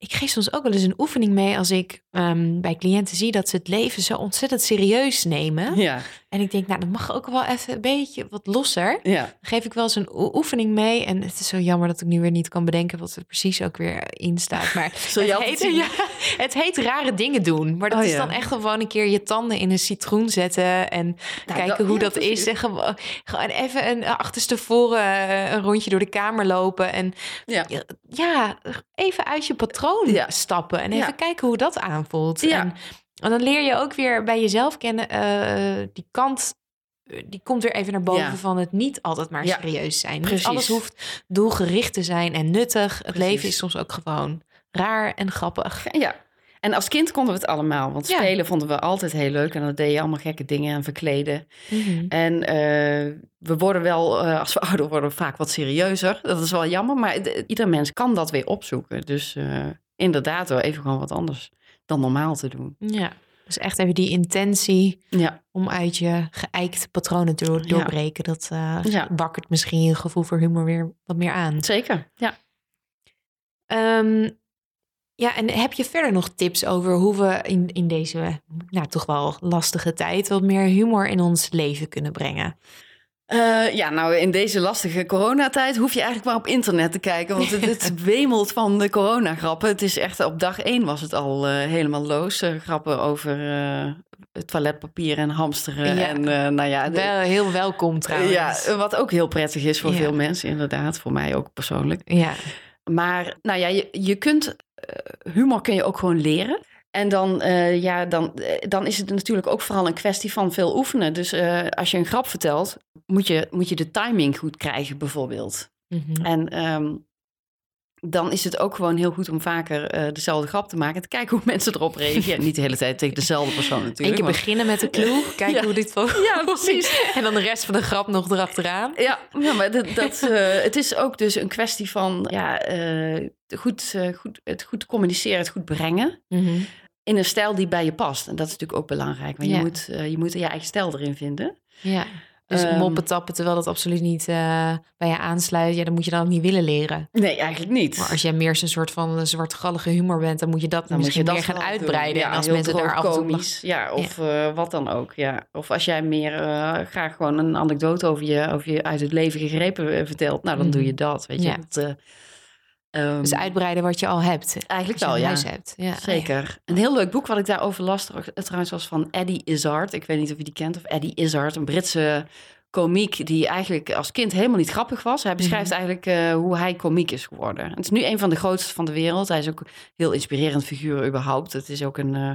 Ik geef soms ook wel eens een oefening mee als ik ehm, bij cliënten zie dat ze het leven zo ontzettend serieus nemen. Ja, En ik denk, nou, dat mag ook wel even een beetje wat losser. ja. Dan geef ik wel eens een oe- oefening mee. En het is zo jammer dat ik nu weer niet kan bedenken wat er precies ook weer in staat. Maar het, heet, ja, het heet rare dingen doen. Maar dat Oh, is ja. dan echt gewoon een keer je tanden in een citroen zetten. En kijken dat- hoe dat precies. is. En gewoon, gewoon even een achterstevoren eh, een rondje door de kamer lopen. En Ja. ja, even uit je patroon stappen. En even kijken hoe dat aanvoelt. Ja. En, en dan leer je ook weer bij jezelf kennen. eh, die kant, eh, die komt weer even naar boven Ja. van het niet altijd maar Ja. serieus zijn. Niet Precies. alles hoeft doelgericht te zijn en nuttig. Het Precies. leven is soms ook gewoon raar en grappig. Ja. En als kind konden we het allemaal. Want Ja. spelen vonden we altijd heel leuk. En dan deed je allemaal gekke dingen en verkleden. Mhm. En eh, we worden wel, als we ouder worden, vaak wat serieuzer. Dat is wel jammer, maar de- ieder mens kan dat weer opzoeken. Dus inderdaad wel even gewoon wat anders dan normaal te doen. Ja, dus echt even die intentie Ja, om uit je geëikte patronen te door- doorbreken. Dat Ja. wakkert misschien je gevoel voor humor weer wat meer aan. zeker. Ja. Ehm, ja, en heb je verder nog tips over hoe we in, in deze nou, toch wel lastige tijd wat meer humor in ons leven kunnen brengen? Eh, ja, nou in deze lastige coronatijd hoef je eigenlijk maar op internet te kijken. Want het, het wemelt van de coronagrappen. Het is echt, op dag één was het al eh, helemaal loos. Eh, grappen over toiletpapier en hamsteren. Ja. En nou ja, de- Wel heel welkom trouwens. ja, wat ook heel prettig is voor Ja. veel mensen inderdaad. Voor mij ook persoonlijk. ja. Maar nou ja, je, je kunt humor kun je ook gewoon leren. En dan, eh, ja, dan, eh, dan is het natuurlijk ook vooral een kwestie van veel oefenen. Dus eh, als je een grap vertelt, moet je, moet je de timing goed krijgen, bijvoorbeeld. Mhm. En ehm, dan is het ook gewoon heel goed om vaker eh, dezelfde grap te maken. En te kijken hoe mensen erop reageren. Niet de hele tijd tegen dezelfde persoon Eén natuurlijk. keer maar- beginnen met de clue, kijken Ja. hoe dit voor. Ja, precies. En dan de rest van de grap nog erachteraan. Ja, ja maar dat, dat, eh, het is ook dus een kwestie van ja, eh, goed, goed, het goed communiceren, het goed brengen. Mhm. in een stijl die bij je past. En dat is natuurlijk ook belangrijk. Want Ja. je, moet, je moet je eigen stijl erin vinden. Ja. Dus Ehm, moppen tappen terwijl dat absoluut niet eh, bij je aansluit, ja, dan moet je dan ook niet willen leren. Nee, eigenlijk niet. Maar als jij meer zo'n soort van zwartgallige humor bent, dan moet je dat dan moet misschien je dat meer gaan uitbreiden. Ja, en als mensen daar af komisch, ja, of eh, wat dan ook. Ja. Of als jij meer eh, graag gewoon een anekdote over je, over je uit het leven gegrepen vertelt, nou dan doe je dat. Weet je. Ja. Dat, eh, ehm, Dus uitbreiden wat je al hebt. Eigenlijk wel, ja. huis hebt. Ja. Zeker. Een heel leuk boek wat ik daarover las tr- trouwens was van Eddie Izzard. Ik weet niet of je die kent. Of Eddie Izzard, een Britse komiek die eigenlijk als kind helemaal niet grappig was. Hij beschrijft Mhm. eigenlijk eh, hoe hij komiek is geworden. Het is nu een van de grootste van de wereld. Hij is ook een heel inspirerend figuur überhaupt. Het is ook een, eh,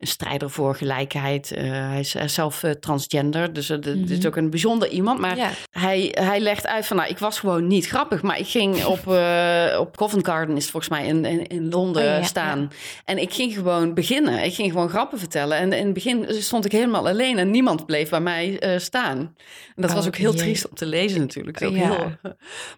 een strijder voor gelijkheid. Eh, hij, is, hij is zelf eh, transgender, dus het het is Mhm. ook een bijzonder iemand. Maar Ja. hij, hij legt uit van, nou, ik was gewoon niet grappig. Maar ik ging op, eh, op Covent Garden, is het volgens mij in, in, in Londen, Oh, ja, ja, staan. En ik ging gewoon beginnen. Ik ging gewoon grappen vertellen. En in het begin stond ik helemaal alleen en niemand bleef bij mij eh, staan. En dat Oh, was ook heel jee. triest om te lezen natuurlijk. Ja. Heel...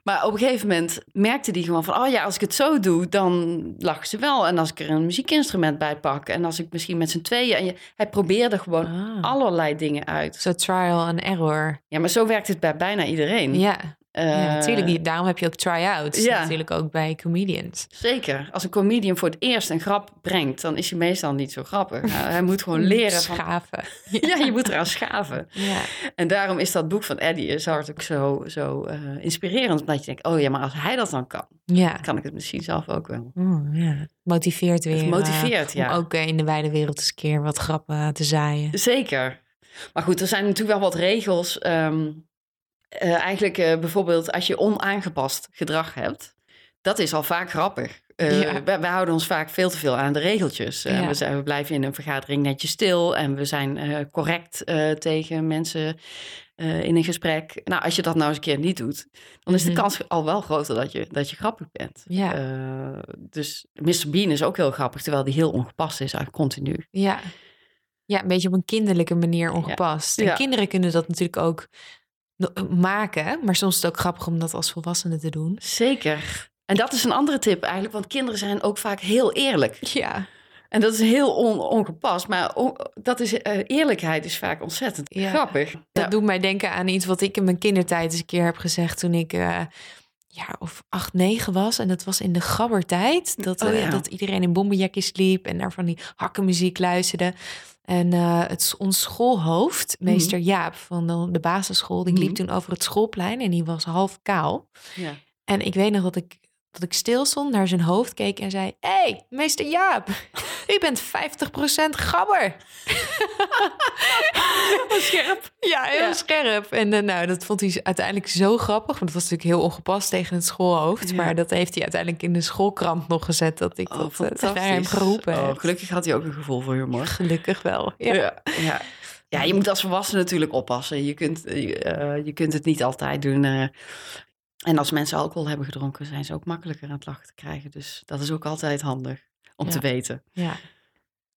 Maar op een gegeven moment merkte hij gewoon van... oh ja, als ik het zo doe, dan lachen ze wel. En als ik er een muziekinstrument bij pak... en als ik misschien met z'n tweeën... En je, hij probeerde gewoon Ah. allerlei dingen uit. Zo trial and error. Ja, maar zo werkt het bij bijna iedereen. Ja, Eh, ja natuurlijk. Die- Daarom heb je ook try-outs. ja. Natuurlijk ook bij comedians. Zeker. Als een comedian voor het eerst een grap brengt... dan is hij meestal niet zo grappig. Nou, hij moet gewoon leren van... Schaven. Ja, je moet eraan schaven. Ja. En daarom is dat boek van Eddie Izzard ook zo, zo eh, inspirerend. Omdat je denkt, oh ja, maar als hij dat dan kan, Ja. kan ik het misschien zelf ook wel. Oh, ja. Motiveert weer. Het motiveert, eh, ja. Om ook eh, in de wijde wereld eens een keer wat grappen te zaaien. Zeker. Maar goed, er zijn natuurlijk wel wat regels. Ehm, eh, eigenlijk eh, bijvoorbeeld als je onaangepast gedrag hebt. Dat is al vaak grappig. Uh, Ja. wij, wij houden ons vaak veel te veel aan de regeltjes. Ja. we, zijn, we blijven in een vergadering netjes stil en we zijn eh, correct eh, tegen mensen eh, in een gesprek. Nou, als je dat nou eens een keer niet doet, dan is de Mhm. kans al wel groter dat je, dat je grappig bent. Ja. Eh, dus Mr. Bean is ook heel grappig, terwijl die heel ongepast is, eigenlijk continu. Ja. ja, een beetje op een kinderlijke manier ongepast. En kinderen kunnen dat natuurlijk ook maken. Maar soms is het ook grappig om dat als volwassenen te doen. Zeker. En dat is een andere tip eigenlijk, want kinderen zijn ook vaak heel eerlijk. Ja. En dat is heel on- ongepast, maar on- dat is, eh, eerlijkheid is vaak ontzettend Ja. grappig. Dat Ja. doet mij denken aan iets wat ik in mijn kindertijd eens een keer heb gezegd toen ik eh ja, of acht, negen was. En dat was in de gabbertijd. Dat, Oh, eh, dat iedereen in bomberjakjes liep en naar van die hakkenmuziek luisterde. En eh, het, ons schoolhoofd, meester Jaap van de, de basisschool, die liep Mhm. toen over het schoolplein en die was half kaal. Ja. En ik weet nog dat ik, dat ik stil stond, naar zijn hoofd keek en zei... Hé, hey, meester Jaap, u bent 50% gabber. Scherp. Ja, heel Ja. scherp. En eh, nou, dat vond hij uiteindelijk zo grappig. Want dat was natuurlijk heel ongepast tegen het schoolhoofd. Ja. Maar dat heeft hij uiteindelijk in de schoolkrant nog gezet. Dat ik Oh, dat eh, fantastisch. naar hem geroepen Oh, heb. gelukkig had hij ook een gevoel voor humor. Gelukkig wel. Ja. Ja. Ja. ja, je moet als volwassene natuurlijk oppassen. Je kunt, eh, je kunt het niet altijd doen. eh. En als mensen alcohol hebben gedronken, zijn ze ook makkelijker aan het lachen te krijgen. Dus dat is ook altijd handig om Ja. te weten. Ja.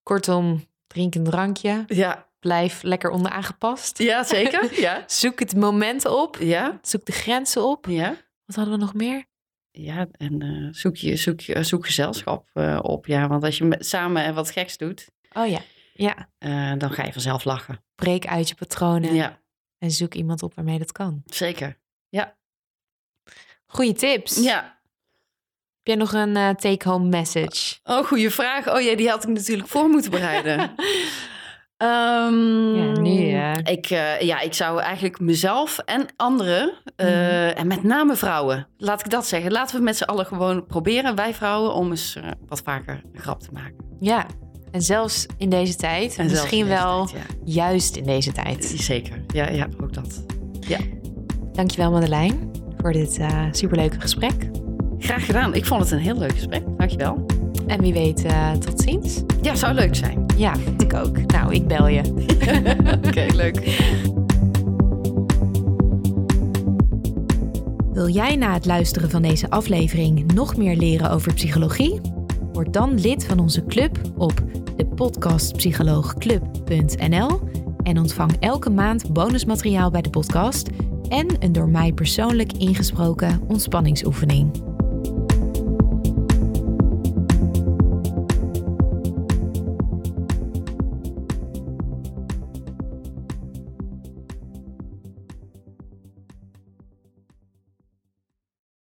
Kortom, drink een drankje. Ja, Blijf lekker onder aangepast. ja zeker. Ja. Zoek het moment op. Ja, Zoek de grenzen op. ja. Wat hadden we nog meer? Ja, en eh, zoek, je, zoek, je, zoek gezelschap eh, op. Ja, want als je met- samen wat geks doet, Oh ja. Ja. eh, dan ga je vanzelf lachen. Breek uit je patronen. Ja, En zoek iemand op waarmee dat kan. zeker. Goeie tips. Ja. Heb jij nog een eh, take-home message? Oh, goede vraag. Oh ja, die had ik natuurlijk voor moeten bereiden. Ehm, Ja, nu, eh. Ik, eh, ja, ik zou eigenlijk mezelf en anderen, eh, Mhm. en met name vrouwen, laat ik dat zeggen. Laten we met z'n allen gewoon proberen, wij vrouwen, om eens wat vaker een grap te maken. Ja, en zelfs in deze tijd, En misschien deze wel tijd, juist in deze tijd. ja. Zeker, ja, ja, ook dat. Dankjewel Madeleine voor dit eh, superleuke gesprek. Graag gedaan. Ik vond het een heel leuk gesprek. Dankjewel. En wie weet, eh, tot ziens. Ja, zou leuk zijn. Ja, vind ik ook. Nou, ik bel je. Oké, leuk. Wil jij na het luisteren van deze aflevering nog meer leren over psychologie? Word dan lid van onze club op depodcastpsycholoogclub.nl en ontvang elke maand bonusmateriaal bij de podcast en een door mij persoonlijk ingesproken ontspanningsoefening.